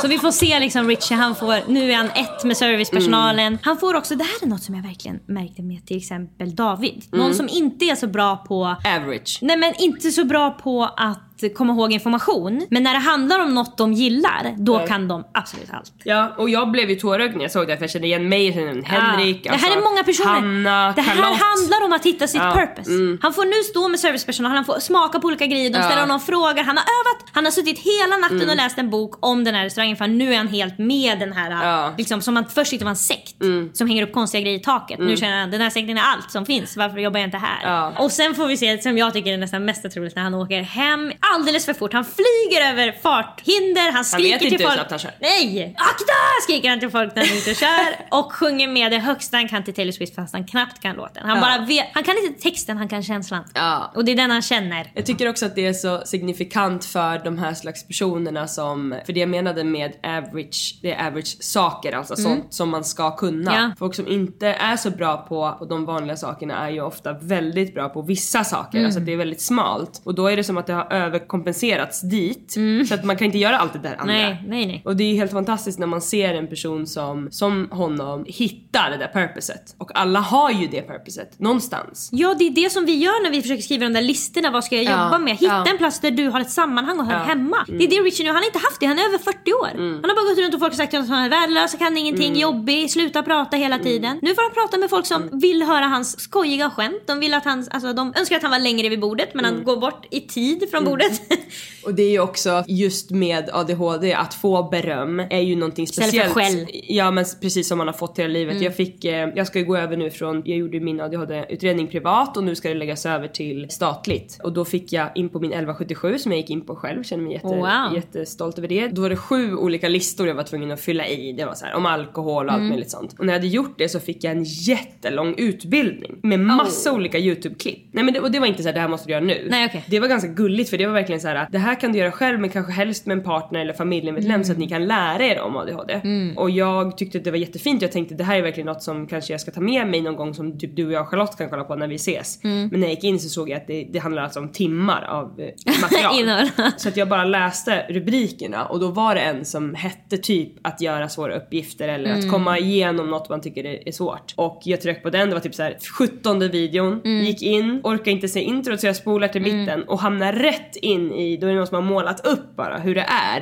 Så vi får se liksom Richie, han får, nu är han ett med servicepersonalen. Mm. Han får också, det här är något som jag verkligen märkte med till exempel David. Mm. Någon som inte är så bra på Average. Nej men inte så bra på att komma ihåg information. Men när det handlar om något de gillar, då kan de absolut allt. Ja, och jag blev ju tårögd när jag såg det för jag kände igen mig, kände Henrik, Ja. Det här är många personer. Hanna, det här Charlotte. handlar om att hitta sitt Ja, purpose. mm. Han får nu stå med servicepersonal, han får smaka på olika grejer, de Ja. ställer honom frågor, han har övat, han har suttit hela natten Mm. och läst en bok om den här restaurangen för nu är han helt med den här, Ja. Mm. liksom som man först tyckte var en sekt som hänger upp konstiga grejer i taket. Nu känner han den här sekten är allt som finns, varför jobbar jag inte här? Ja. Och sen får vi se, som jag tycker är nästan mest otroligt, när han åker hem alldeles för fort. Han flyger över farthinder, han skriker vet inte till folk. snabbt han kör. Nej! Akta! skriker han till folk när han och kör. Och sjunger med det högsta han kan till Taylor Swift fast han knappt kan låten. Han, Ja. bara vet, han kan inte texten, han kan känslan. Ja. Och det är den han känner. Jag tycker också att det är så signifikant för de här slags personerna som, för det jag menade med average, det är average saker, alltså sånt som man ska kunna. Ja. Folk som inte är så bra på, på de vanliga sakerna är ju ofta väldigt bra på vissa saker, alltså att det är väldigt smalt. Och då är det som att det har överkompenserats dit, så att man kan inte göra allt det där andra. Nej, nej, nej. Och det är helt fantastiskt när man ser en person som, som honom hittar det där purposet. Och alla har ju det purposet någonstans. Ja, det är det som vi gör när vi försöker skriva de där listorna. Vad ska jag Ja, jobba med? Hitta ja. en plats där du har ett sammanhang och hör Ja. Mm. hemma. Det är det Richie nu, han har inte haft det. Han är över 40 år. Han har bara gått runt och folk har sagt att han är värdelös, kan ingenting, Mm. jobbig, sluta prata hela tiden. Nu får han prata med folk som vill höra hans skojiga skämt. De vill att han, alltså de önskar att han var längre vid bordet men Mm. han går bort i tid från bordet. Och det är ju också just med ADHD att få beröm är ju någonting Istället för speciellt. skäll. Ja men precis som man har fått hela livet. Jag fick, eh, jag ska ju gå över nu från, jag gjorde min ADHD-utredning privat och nu ska det läggas över till statligt. Och då fick jag in på min 1177 som jag gick in på själv, känner mig jätte, Wow. jättestolt över det. Då var det sju olika listor jag var tvungen att fylla i. Det var så här om alkohol och allt Mm. möjligt sånt. Och när jag hade gjort det så fick jag en jättelång utbildning med massa olika YouTube-klipp. Nej men det, och det var inte så här, det här måste du göra nu. Nej, okej. Det var ganska gulligt för det var verkligen så här: det här kan du göra själv men kanske helst med en partner eller familjemedlem Mm. så att ni kan lära er om ADHD. Och jag tyckte att det var jättefint. Jag tänkte det här är verkligen något som kanske jag ska ta med mig någon gång som typ du och jag och Charlotte kan kolla på när vi ses. Mm. Men när jag gick in så såg jag att det, det handlar alltså om timmar av eh, material. Så att jag bara läste rubrikerna och då var det en som hette typ att göra svåra uppgifter eller Mm. att komma igenom något man tycker är, är svårt. Och jag tryckte på den, det var typ så här 17 videon, Mm. gick in, orkar inte se introt så jag spolar till mitten och hamnar rätt in i, då är det någon som har målat upp bara hur det är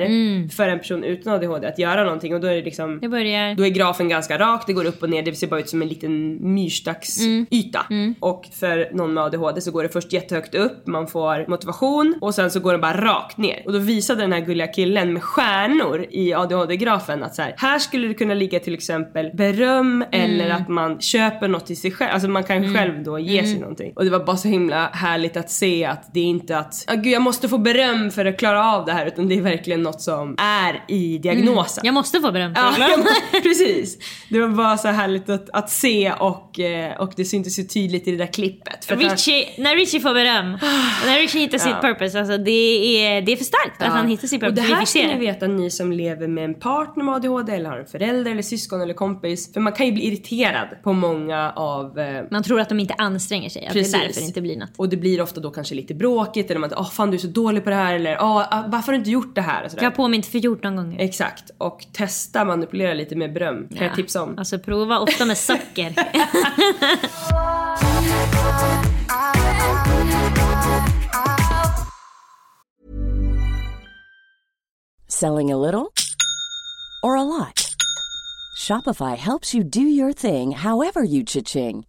för en person utan ADHD att göra någonting och då är det liksom Mm. Det börjar... då är grafen ganska rak, det går upp och ner, det ser bara ut som en liten myrstacksyta. Och för någon med ADHD så går det först jättehögt upp, man får motivation och sen så går det bara rakt ner. Och då visade den här gulliga killen med stjärnor i ADHD-grafen att så här, här skulle det kunna ligga till exempel beröm eller att man köper något till sig själv, alltså man kan själv då ge sig någonting. Och det var bara så himla härligt att se att det är inte att, ah, gud jag måste få beröm för att klara av det här utan det är verkligen något som är i diagnosen. Jag måste få beröm för Ja, att klara mig. precis. Det var bara så härligt att, att se och, eh, och det syntes ju tydligt i det där klippet. För att han- Richie, när Richie får beröm, när Richie hittar sitt purpose, alltså det är, det är för starkt att han hittar sitt och purpose. det Vi här ska ni det. veta ni som lever med en partner med ADHD eller har en förälder eller syskon eller kompis. För man kan ju bli irriterad på många av eh, Man tror att de inte anstränger sig, att det är därför det inte blir något. Och det blir ofta då kanske lite bråkigt eller man åh fan du är så dålig på det här eller ah, varför har du inte gjort det här? Och sådär. Jag har påmint för 14 gånger. Exakt och testa manipulera lite med beröm kan jag tipsa om. Alltså prova ofta med socker. Selling a little or a lot? Shopify helps you do your thing however you cha-ching.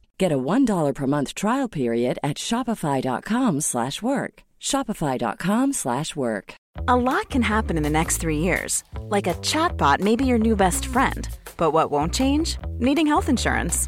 Get a $1 per month trial period at shopify.com slash work. Shopify.com slash work. A lot can happen in the next three years. Like a chatbot may be your new best friend. But what won't change? Needing health insurance.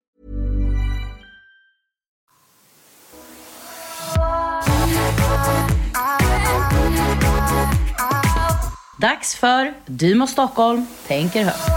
Dags för Du Stockholm tänker högt.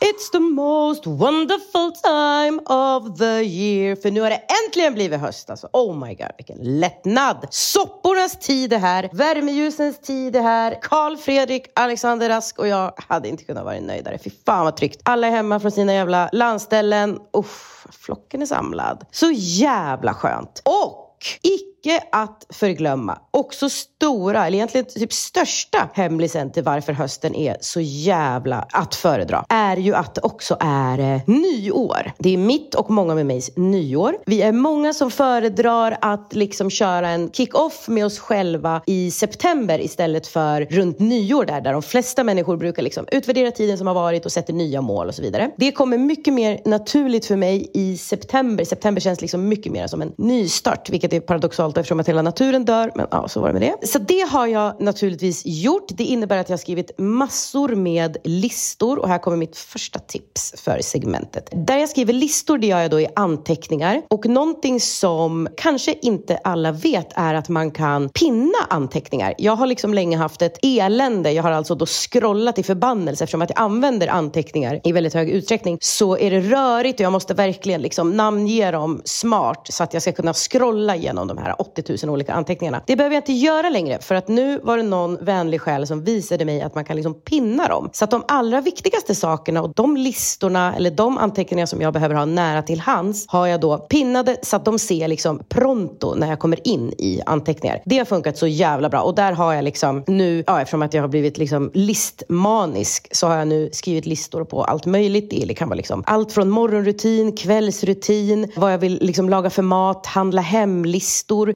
It's the most wonderful time of the year. För nu har det äntligen blivit höst alltså. Oh my god, vilken lättnad. Soppornas tid är här. Värmeljusens tid är här. Karl Fredrik, Alexander Rask och jag hade inte kunnat vara nöjdare. Fy fan vad tryggt. Alla är hemma från sina jävla landställen. Uff, flocken är samlad. Så jävla skönt. Och icke att förglömma, också stora, eller egentligen typ största hemlisen till varför hösten är så jävla att föredra, är ju att det också är eh, nyår. Det är mitt och många med mig nyår. Vi är många som föredrar att liksom köra en kick-off med oss själva i september istället för runt nyår där, där de flesta människor brukar liksom utvärdera tiden som har varit och sätter nya mål och så vidare. Det kommer mycket mer naturligt för mig i september. September känns liksom mycket mer som en nystart, vilket är paradoxalt eftersom att hela naturen dör. Men ja, så var det med det. Så det har jag naturligtvis gjort. Det innebär att jag har skrivit massor med listor och här kommer mitt första tips för segmentet. Där jag skriver listor, det gör jag då i anteckningar. Och någonting som kanske inte alla vet är att man kan pinna anteckningar. Jag har liksom länge haft ett elände. Jag har alltså då scrollat i förbannelse eftersom att jag använder anteckningar i väldigt hög utsträckning. Så är det rörigt och jag måste verkligen liksom namnge dem smart så att jag ska kunna scrolla igenom de här 80 000 olika anteckningarna. Det behöver jag inte göra längre för att nu var det någon vänlig själ som visade mig att man kan liksom pinna dem. Så att de allra viktigaste sakerna och de listorna eller de anteckningar som jag behöver ha nära till hands har jag då pinnade så att de ser liksom pronto när jag kommer in i anteckningar. Det har funkat så jävla bra och där har jag liksom nu, ja, eftersom att jag har blivit liksom listmanisk så har jag nu skrivit listor på allt möjligt. Det kan vara liksom allt från morgonrutin, kvällsrutin, vad jag vill liksom laga för mat, handla hem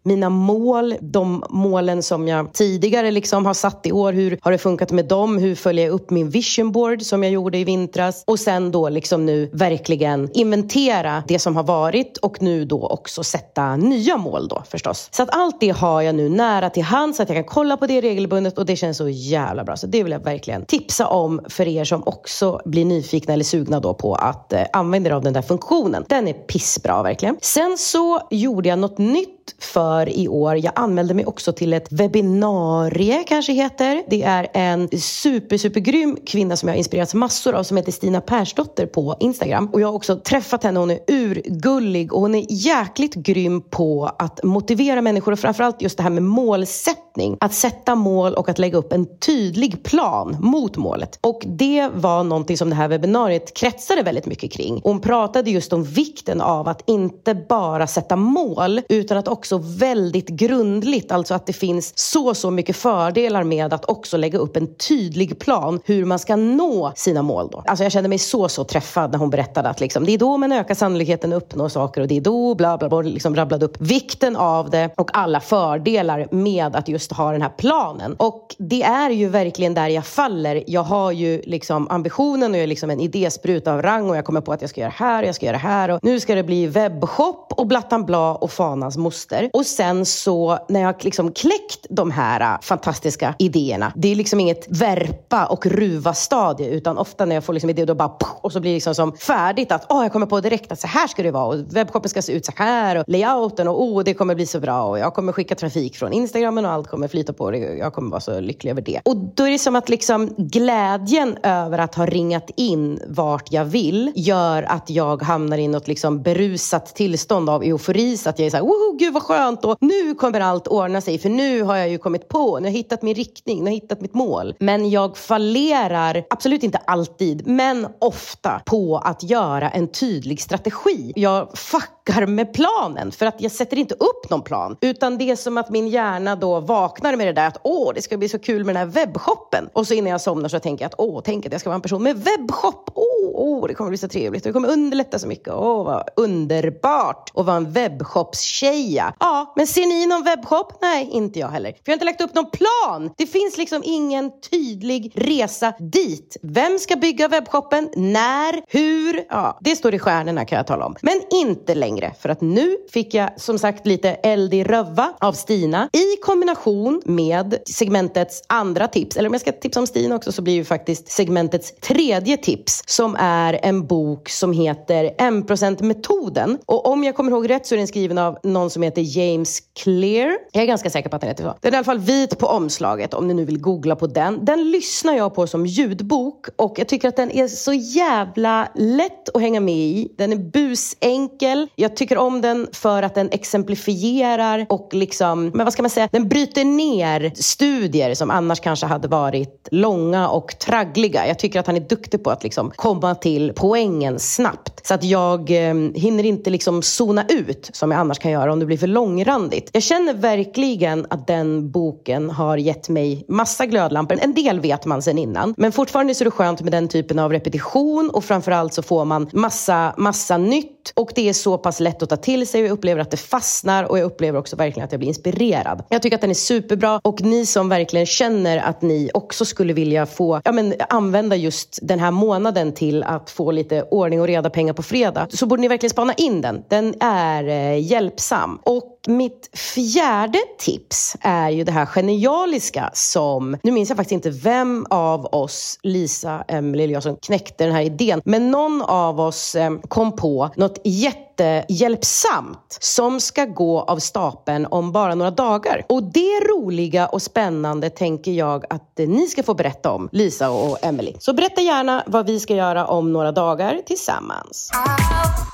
mina mål, de målen som jag tidigare liksom har satt i år. Hur har det funkat med dem? Hur följer jag upp min vision board som jag gjorde i vintras? Och sen då liksom nu verkligen inventera det som har varit och nu då också sätta nya mål då förstås. Så att allt det har jag nu nära till hands så att jag kan kolla på det regelbundet och det känns så jävla bra. Så det vill jag verkligen tipsa om för er som också blir nyfikna eller sugna då på att eh, använda er av den där funktionen. Den är pissbra verkligen. Sen så gjorde jag något nytt för i år. Jag anmälde mig också till ett webbinarie kanske heter. Det är en super, supergrym kvinna som jag har inspirerats massor av som heter Stina Persdotter på Instagram. Och jag har också träffat henne. Hon är urgullig och hon är jäkligt grym på att motivera människor och framförallt just det här med målsättning. Att sätta mål och att lägga upp en tydlig plan mot målet. Och det var någonting som det här webbinariet kretsade väldigt mycket kring. Hon pratade just om vikten av att inte bara sätta mål utan att också väldigt grundligt, alltså att det finns så, så mycket fördelar med att också lägga upp en tydlig plan hur man ska nå sina mål då. Alltså jag kände mig så, så träffad när hon berättade att liksom, det är då man ökar sannolikheten att uppnå saker och det är då bla bla bla, liksom rabblade upp vikten av det och alla fördelar med att just ha den här planen. Och det är ju verkligen där jag faller. Jag har ju liksom ambitionen och jag är liksom en idéspruta av rang och jag kommer på att jag ska göra det här och jag ska göra det här och nu ska det bli webbshop och Blattan Bla och Fanas moster. Och sen så när jag liksom kläckt de här äh, fantastiska idéerna. Det är liksom inget värpa och ruva stadie utan ofta när jag får liksom idé då bara och så blir det liksom som färdigt att åh, jag kommer på direkt att så här ska det vara och webbshoppen ska se ut så här och layouten och oh, det kommer bli så bra och jag kommer skicka trafik från Instagramen och allt kommer flyta på det. Jag kommer vara så lycklig över det. Och då är det som att liksom glädjen över att ha ringat in vart jag vill gör att jag hamnar i något liksom berusat tillstånd av eufori så att jag är så här, woho, gud vad skönt och nu kommer allt ordna sig för nu har jag ju kommit på, nu har jag hittat min riktning, nu har jag hittat mitt mål. Men jag fallerar, absolut inte alltid, men ofta på att göra en tydlig strategi. Jag fuckar med planen för att jag sätter inte upp någon plan. Utan det är som att min hjärna då vaknar med det där att åh, det ska bli så kul med den här webbshoppen. Och så innan jag somnar så tänker jag att åh, tänk att jag ska vara en person med webbshop. Åh, åh, det kommer bli så trevligt. och Det kommer underlätta så mycket. Åh, vad underbart att vara en webbshopstjeja. Ja, men ser ni någon webbshop? Nej, inte jag heller. För jag har inte lagt upp någon plan. Det finns liksom ingen tydlig resa dit. Vem ska bygga webbshoppen? När? Hur? Ja, det står i stjärnorna kan jag tala om. Men inte längre. För att nu fick jag som sagt lite eld i röva av Stina i kombination med segmentets andra tips. Eller om jag ska tipsa om Stina också så blir ju faktiskt segmentets tredje tips som är en bok som heter 1%-metoden. Och om jag kommer ihåg rätt så är den skriven av någon som heter James Clear. Jag är ganska säker på att den heter så. Den är i alla fall vit på omslaget om ni nu vill googla på den. Den lyssnar jag på som ljudbok och jag tycker att den är så jävla lätt att hänga med i. Den är busenkel. Jag tycker om den för att den exemplifierar och liksom, men vad ska man säga, den bryter ner studier som annars kanske hade varit långa och traggliga. Jag tycker att han är duktig på att liksom komma till poängen snabbt. Så att jag eh, hinner inte liksom zona ut som jag annars kan göra om det blir för långrandigt. Jag känner verkligen att den boken har gett mig massa glödlampor. En del vet man sen innan. Men fortfarande så är det skönt med den typen av repetition och framförallt så får man massa, massa nytt och det är så pass lätt att ta till sig och jag upplever att det fastnar och jag upplever också verkligen att jag blir inspirerad. Jag tycker att den är superbra och ni som verkligen känner att ni också skulle vilja få ja, men, använda just den här månaden till till att få lite ordning och reda pengar på fredag så borde ni verkligen spana in den. Den är eh, hjälpsam. Och mitt fjärde tips är ju det här genialiska som, nu minns jag faktiskt inte vem av oss, Lisa, Emelie eller jag som knäckte den här idén, men någon av oss eh, kom på något jättehjälpsamt som ska gå av stapeln om bara några dagar. Och det roliga och spännande tänker jag att eh, ni ska få berätta om, Lisa och Emily. Så berätta gärna vad vi ska göra om några dagar tillsammans.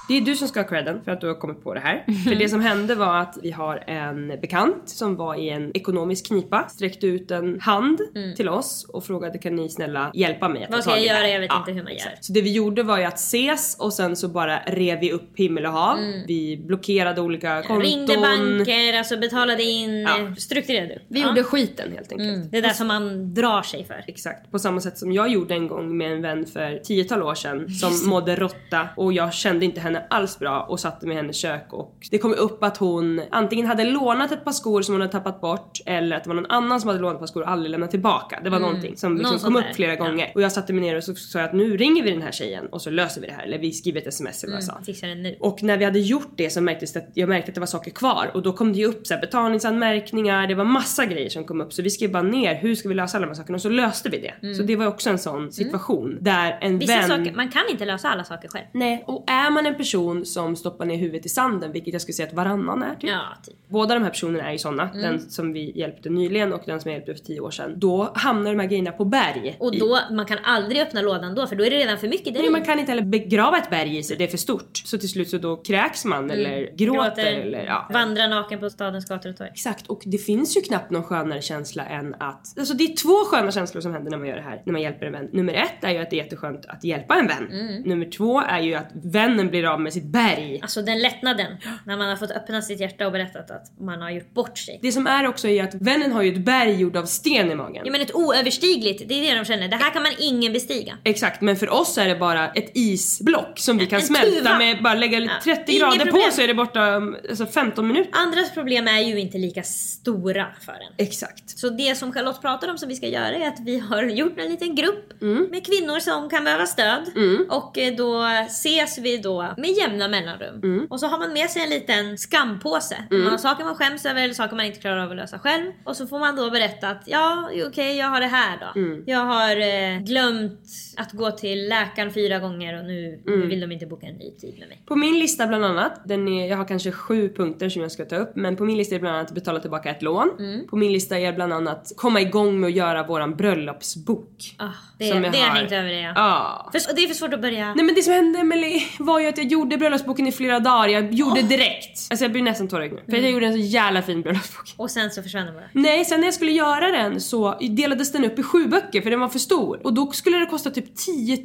Det är du som ska ha credden för att du har kommit på det här. För det som hände var att vi har en bekant som var i en ekonomisk knipa, sträckte ut en hand till oss och frågade kan ni snälla hjälpa mig att Vad ska jag i det här?" göra? Jag vet Ja, inte hur man gör. Så det vi gjorde var ju att ses och sen så bara rev vi upp himmel och hav. Vi blockerade olika konton. Ringde banker, alltså betalade in, Ja. strukturerade. Vi Ja. gjorde skiten helt enkelt. Det där som man drar sig för. Exakt, på samma sätt som jag gjorde en gång med en vän för tiotal år sedan som mådde råtta och jag kände inte henne alls bra och satte mig i hennes kök och det kom upp att hon antingen hade lånat ett par skor som hon hade tappat bort eller att det var någon annan som hade lånat ett par skor och aldrig lämnat tillbaka. Det var någonting som liksom Någon kom upp flera ja. gånger och jag satte mig ner och så sa jag att nu ringer vi den här tjejen och så löser vi det här eller vi skriver ett sms eller vad jag sa. Fixar det nu. Och när vi hade gjort det så märktes det att jag märkte att det var saker kvar och då kom det ju upp så här betalningsanmärkningar, det var massa grejer som kom upp så vi skrev bara ner hur ska vi lösa alla de här sakerna och så löste vi det. Så det var också en sån situation där en Vissa vän saker, man kan inte lösa alla saker själv. Nej, och är man en person som stoppar ner huvudet i sanden, vilket jag skulle säga att varannan är typ. Ja, typ. Båda de här personerna är ju såna, Mm. den som vi hjälpte nyligen och den som jag hjälpte för tio år sedan. Då hamnar de här grejerna på berg. Och i- då, man kan aldrig öppna lådan då för då är det redan för mycket Nej, där man kan inte heller begrava ett berg i sig, det är för stort. Så till slut så då kräks man eller gråter, eller ja. Vandra naken på stadens gator och torg. Exakt, och det finns ju knappt någon skönare känsla än att... Alltså det är två sköna känslor som händer när man gör det här, när man hjälper en vän. Nummer ett är ju att det är jätteskönt att hjälpa en vän. Mm. Nummer två är ju att vännen blir av med sitt berg. Alltså den lättnaden när man har fått öppna sitt hjärta och berättat att man har gjort bort sig. Det som är också är att vännen har ju ett berg gjord av sten i magen. Ja men ett oöverstigligt, det är det de känner. Det här kan man ingen bestiga. Exakt, men för oss är det bara ett isblock som vi kan En smälta tuva. med bara lägga Ja, 30 inget grader problem. på så är det borta um, alltså 15 minuter. Andras problem är ju inte lika stora för en. Exakt. Så det som Charlotte pratar om som vi ska göra är att vi har gjort en liten grupp Mm. med kvinnor som kan behöva stöd. Och eh, då ses vi då med jämna mellanrum. Mm. Och så har man med sig en liten skampåse. Man har saker man skäms över eller saker man inte klarar av att lösa själv. Och så får man då berätta att ja, okej jag har det här då. Mm. Jag har eh, glömt att gå till läkaren fyra gånger och nu, Mm. nu vill de inte boka en ny tid med mig. På min lista bland annat, den är, jag har kanske sju punkter som jag ska ta upp, men på min lista är bland annat betala tillbaka ett lån. Mm. På min lista är bland annat komma igång med att göra våran bröllopsbok. Ah, det, Som jag det har hängt över det ja. Ja. För, det är för svårt att börja. Nej men det som hände Emily var ju att jag gjorde bröllopsboken i flera dagar, jag gjorde direkt. Alltså jag blir nästan tårögd. Nu. För jag gjorde en så jävla fin bröllopsbok. Och sen så försvann den bara. Nej, sen när jag skulle göra den så delades den upp i sju böcker för den var för stor. Och då skulle det kosta typ 10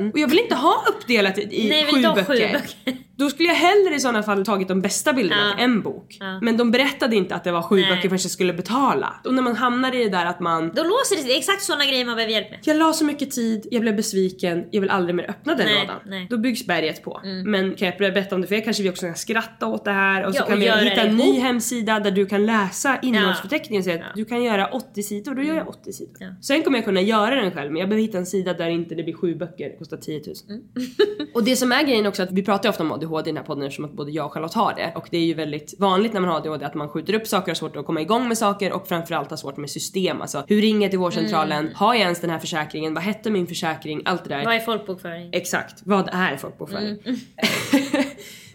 000. Och jag vill inte ha uppdelat i, i Nej, sju, böcker. sju böcker. Då skulle jag hellre i sådana fall tagit de bästa bilderna Ja. till en bok. Ja. Men de berättade inte att det var sju Nej. böcker förrän jag skulle betala. Och när man hamnar i det där att man Då låser det sig. Exakt sådana grejer man behöver hjälp med. jag la så mycket tid, jag blev besviken, jag vill aldrig mer öppna den Nej, lådan. nej. Mm. Då byggs berget på. Men kan jag berätta om det för er kanske vi också kan skratta åt det här och så Ja, kan och vi göra hitta det en ny hemsida där du kan läsa innehållsförteckningen och säga att du kan göra 80 sidor, då gör jag 80 sidor. Ja. Sen kommer jag kunna göra den själv men jag behöver hitta en sida där inte det blir sju böcker, det kostar 10 000. Mm. och det som är grejen också att vi pratar ju ofta om ADHD i den här podden eftersom att både jag och Charlotte har det och det är ju väldigt vanligt när man har ADHD att man skjuter upp saker, har svårt att komma igång med saker och framförallt har svårt med system. Alltså hur ringer jag till vårdcentralen? Mm. Har jag ens den här försäkringen? Vad hette min försäkring? Allt det där. Vad är folkbokföring? Exakt, vad är folkbokföring? Mm.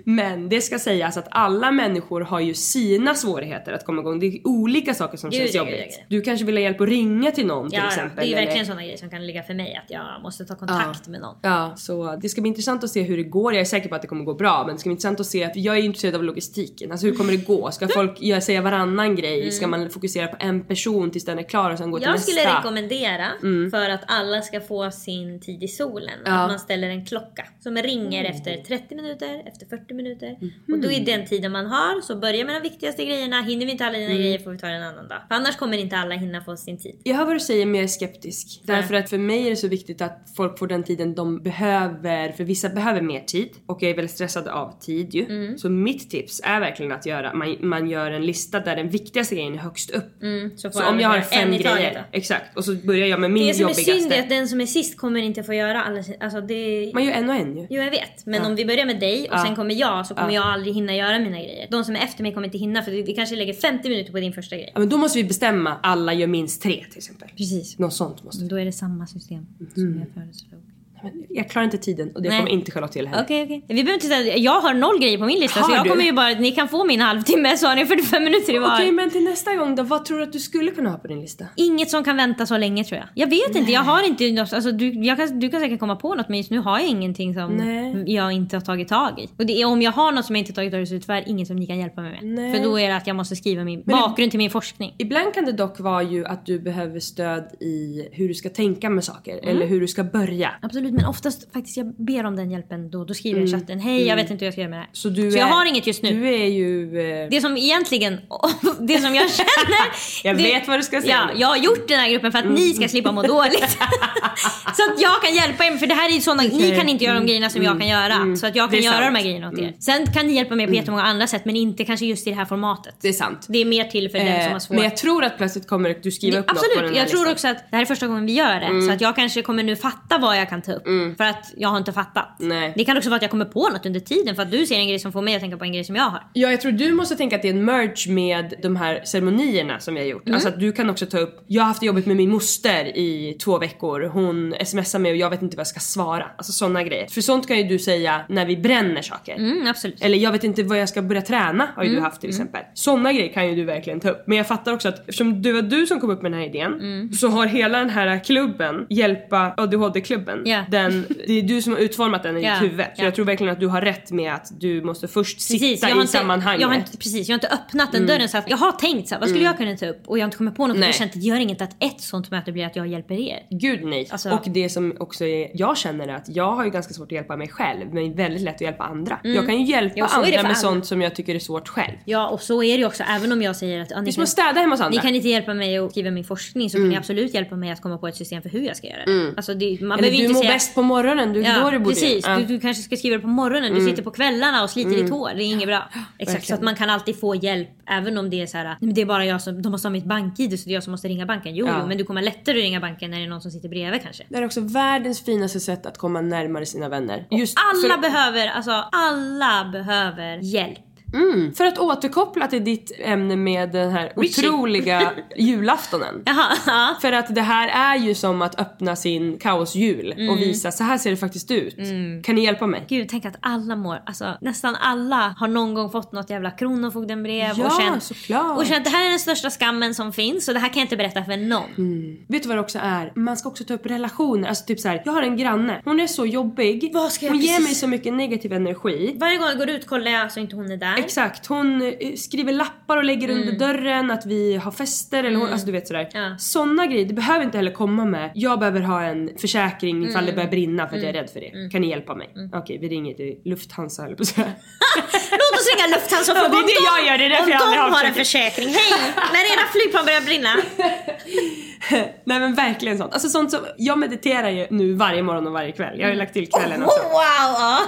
Men det ska sägas att alla människor har ju sina svårigheter att komma igång. Det är olika saker som känns ja, jobbigt. gud, ja, Du kanske vill ha hjälp att ringa till någon till Ja, exempel. det är ju eller- verkligen sådana grejer som kan ligga för mig. Att jag måste ta kontakt med någon. Ja, så det ska bli intressant att se hur det går. Jag är säker på att det kommer gå bra men det ska bli intressant att se, för jag är intresserad av logistiken. Alltså hur kommer det gå? Ska folk göra, säga varannan grej? Ska man fokusera på en person tills den är klar och sen gå till Mm. Jag nästa? skulle rekommendera för att alla ska få sin tid i solen Ja. att man ställer en klocka som ringer efter 30 minuter, efter 40 minuter. Och då är den tiden man har så börja med de viktigaste grejerna. Hinner vi inte alla dina grejer får vi ta det en annan dag. För annars kommer inte alla hinna få sin tid. Jag hör vad du säger men jag är skeptisk. Därför att för mig är det så viktigt att folk får den tiden de behöver. För vissa behöver mer tid och jag är väldigt stressad av tid ju. Mm. Så mitt tips är verkligen att göra, man, man gör en lista där den viktigaste grejen är högst upp. Mm, så Så om jag har fem taget grejer, då. exakt. Och så börjar jag med min Det som är jobbigaste. synd är att den som är sist kommer inte få göra alla Alltså det... Man gör en och en ju. Jo jag vet. Men Ja. om vi börjar med dig och Ja. sen kommer jag så kommer Ja. jag aldrig hinna göra mina grejer. De som är efter mig kommer inte hinna för vi kanske lägger 50 minuter på din första grej. Ja, men då måste vi bestämma alla gör minst tre till exempel. Precis. Något sånt måste Då är det samma system som jag föreslog. Jag klarar inte tiden och det Nej. kommer inte Charlotte till heller. Okej okej. Vi behöver inte säga, jag har noll grejer på min lista så Har jag du? kommer ju bara, ni kan få min halvtimme så har ni 45 minuter i var. Okej men till nästa gång då, vad tror du att du skulle kunna ha på din lista? Inget som kan vänta så länge tror jag. Jag vet inte, jag har inte något, alltså du, kan, du kan säkert komma på något men just nu har jag ingenting som Nej. jag inte har tagit tag i. Och det om jag har något som jag inte tagit tag i så är det tyvärr inget som ni kan hjälpa mig med. Nej. För då är det att jag måste skriva min Men det- bakgrund till min forskning. Ibland kan det dock vara ju att du behöver stöd i hur du ska tänka med saker eller hur du ska börja. Absolut men oftast faktiskt jag ber om den hjälpen då. Då skriver jag i chatten, hej jag vet inte hur jag ska göra med det här. Så, du Så är, jag har inget just nu. Du är ju... Eh, Det som egentligen, det som jag känner. Jag det, vet vad du ska säga Ja, jag har gjort den här gruppen för att ni ska slippa må dåligt. så att jag kan hjälpa er, för det här är sådana, ni kan inte göra de grejerna som jag kan göra. Så att jag kan göra sant. de här grejerna åt er. Sen kan ni hjälpa mig på jättemånga andra sätt men inte kanske just i det här formatet. det är sant. Det är mer till för den som Eh, har svårt. men jag tror att plötsligt kommer du skriva upp något på den Absolut, här jag tror också att det här är första gången vi gör det. Så att jag kanske kommer nu fatta vad jag kan ta upp. För att jag har inte fattat. Nej. Det kan också vara att jag kommer på något under tiden för att du ser en grej som får mig att tänka på en grej som jag har. Ja, jag tror du måste tänka att det är en merge med de här ceremonierna som vi har gjort. Mm. Alltså att du kan också ta upp, jag har haft jobbet med min moster i två veckor. Hon smsar mig och jag vet inte vad jag ska svara. Alltså sådana grejer. För sånt kan ju du säga när vi bränner saker. Mm, absolut. Eller jag vet inte vad jag ska börja träna har ju du haft till exempel. Sådana grejer kan ju du verkligen ta upp. Men jag fattar också att eftersom det var du som kom upp med den här idén så har hela den här klubben, Hjälpa ADHD-klubben, Ja. Den, det är du som har utformat den i ditt huvud. Så ja. jag tror verkligen att du har rätt med att du måste först sitta Precis, jag i inte, sammanhanget. Jag har inte, precis, jag har inte öppnat den dörren så att jag har tänkt så här, vad skulle jag kunna ta upp? Och jag har inte kommit på något. Nej. Jag känt det gör inget att ett sånt möte blir att jag hjälper er. Gud nej. Alltså- och det som också är, jag känner är att jag har ju ganska svårt att hjälpa mig själv men väldigt lätt att hjälpa andra. Jag kan ju hjälpa Ja, andra med alla. sånt som jag tycker är svårt själv. Ja och så är det ju också även om jag säger att ah, ni, kan, städa hemma hos ni andra. kan inte hjälpa mig att skriva min forskning så kan ni absolut hjälpa mig att komma på ett system för hur jag ska göra det. Alltså det, man Eller behöver du inte säga bäst på morgonen, du, Ja, då du borde precis. Ja. Du, du kanske ska skriva det på morgonen, du sitter på kvällarna och sliter ditt hår. Det är inget bra. Exakt, så att man kan alltid få hjälp även om det är så här. "Nej, men det är bara jag som, de måste ha mitt bank-id så det är jag som måste ringa banken. Jo, jo men du kommer lättare att ringa banken när det är någon som sitter bredvid kanske. Det är också världens finaste sätt att komma närmare sina vänner. Just Alla för, behöver, alltså alla behöver hjälp. Mm, för att återkoppla till ditt ämne med den här Richie. otroliga julaftonen. För att det här är ju som att öppna sin kaosjul Mm. och visa så här ser det faktiskt ut. Kan ni hjälpa mig? Gud, tänk att alla mår, alltså nästan alla har någon gång fått något jävla kronofogdembrev Ja, och känt, såklart. och känt det här är den största skammen som finns och det här kan jag inte berätta för någon. Vet du vad det också är? Man ska också ta upp relationer. Alltså typ så här, jag har en granne. Hon är så jobbig. Vad ska jag hon ger precis- mig så mycket negativ energi. Varje gång jag går ut kollar jag så inte hon är där. Exakt. Hon eh, skriver lappar och lägger under dörren att vi har fester eller hon, alltså du vet sådär. Ja. Såna grejer, det behöver inte heller komma med jag behöver ha en försäkring ifall det börjar brinna för att jag är rädd för det. Kan ni hjälpa mig? Okej vi ringer till Lufthansa eller på så. Låt oss ringa Lufthansa och Ja, fråga det är det de, jag gör, det är därför om jag aldrig de har har en försäkring. Hej! När era flygplan börjar brinna. Nej men verkligen sånt. Alltså sånt som, jag mediterar ju nu varje morgon och varje kväll. Jag har ju lagt till kvällen Oh, också. wow!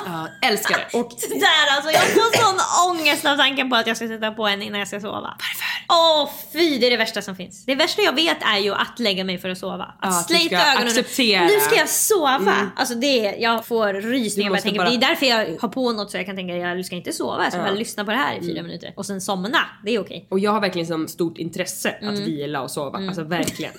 Ja. Älskar det. Och Det där alltså, jag får sån ångest av tanken på att jag ska sätta på en innan jag ska sova. Varför? Åh fy, det är det värsta som finns. Det värsta jag vet är ju att lägga mig för att sova. Att Ja, slita ögonen. acceptera. Mm. Nu ska jag sova. Alltså det, är- jag får rysningar bara tänker Det är därför jag har på något så jag kan tänka jag ska inte sova. Jag ska Ja. bara lyssna på det här i fyra minuter. Och sen somna. Det är okej. Och jag har verkligen som stort intresse att Mm. vila och sova. Alltså verkligen.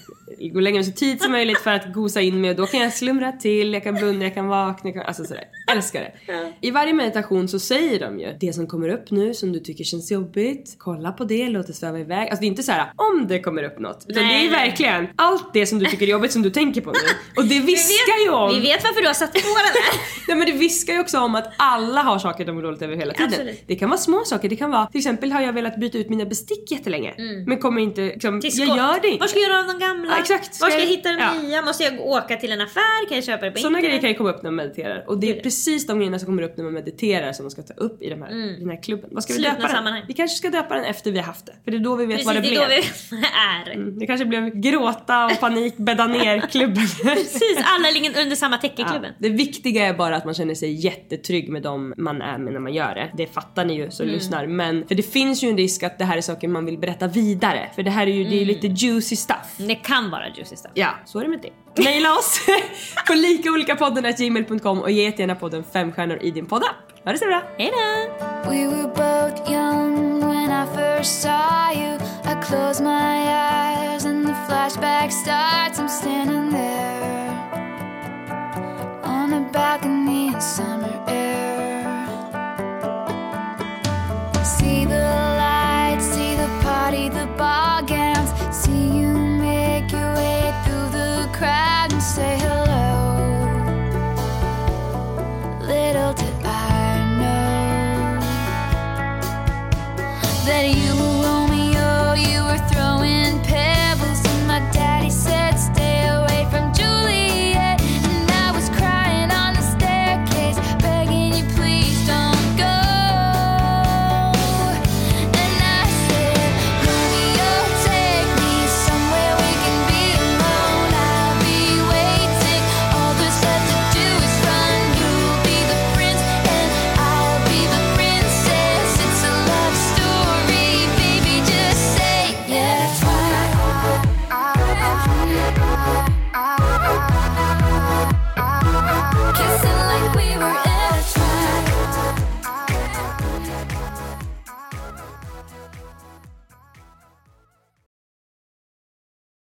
Gå mig så tid som möjligt för att gosa in mig och då kan jag slumra till, jag kan blunda, jag kan vakna, jag kan, alltså sådär. Älskar det. I varje meditation så säger de ju det som kommer upp nu som du tycker känns jobbigt, kolla på det, låt det sväva iväg. Alltså det är inte så här om det kommer upp något. Utan Nej, det är verkligen allt det som du tycker är jobbigt som du tänker på nu. Och det viskar ju om. Vi vet varför du har satt på den där. Nej men det viskar ju också om att alla har saker de mår dåligt över hela tiden. Absolut. Det kan vara små saker, det kan vara till exempel har jag velat byta ut mina bestick jättelänge. Men kommer inte, liksom, jag gör det inte. Var ska jag göra av de gamla? Ja, exakt. Var ska jag jag- hitta de ja. nya? Måste jag åka till en affär? Kan jag köpa det på Sådana grejer kan ju komma upp när man mediterar och det är precis de grejerna som kommer upp när man mediterar som man ska ta upp i, de här, i den här klubben. Vad ska vi Slutna döpa den? sammanhang. Vi kanske ska döpa den efter vi har haft det. För det är då vi vet Precis, vad det, det är blev. då vi vet vad det är. Mm, Det kanske blev gråta och panik, bädda ner klubben. Precis, alla ligger under samma täcke i klubben. Det viktiga är bara att man känner sig jättetrygg med dem man är med när man gör det. Det fattar ni ju som Mm. lyssnar. Men för det finns ju en risk att det här är saker man vill berätta vidare. För det här är ju, det är Mm. lite juicy stuff. Det kan vara juicy stuff. Ja, så är det med det. Maila oss på likaolikapodden.gmail.com och ge gärna podden fem stjärnor i din poddapp. Ha det så bra! Hejdå! We were both young when I first saw you. I close my eyes and the flashback starts. I'm standing there on a balcony in summer air.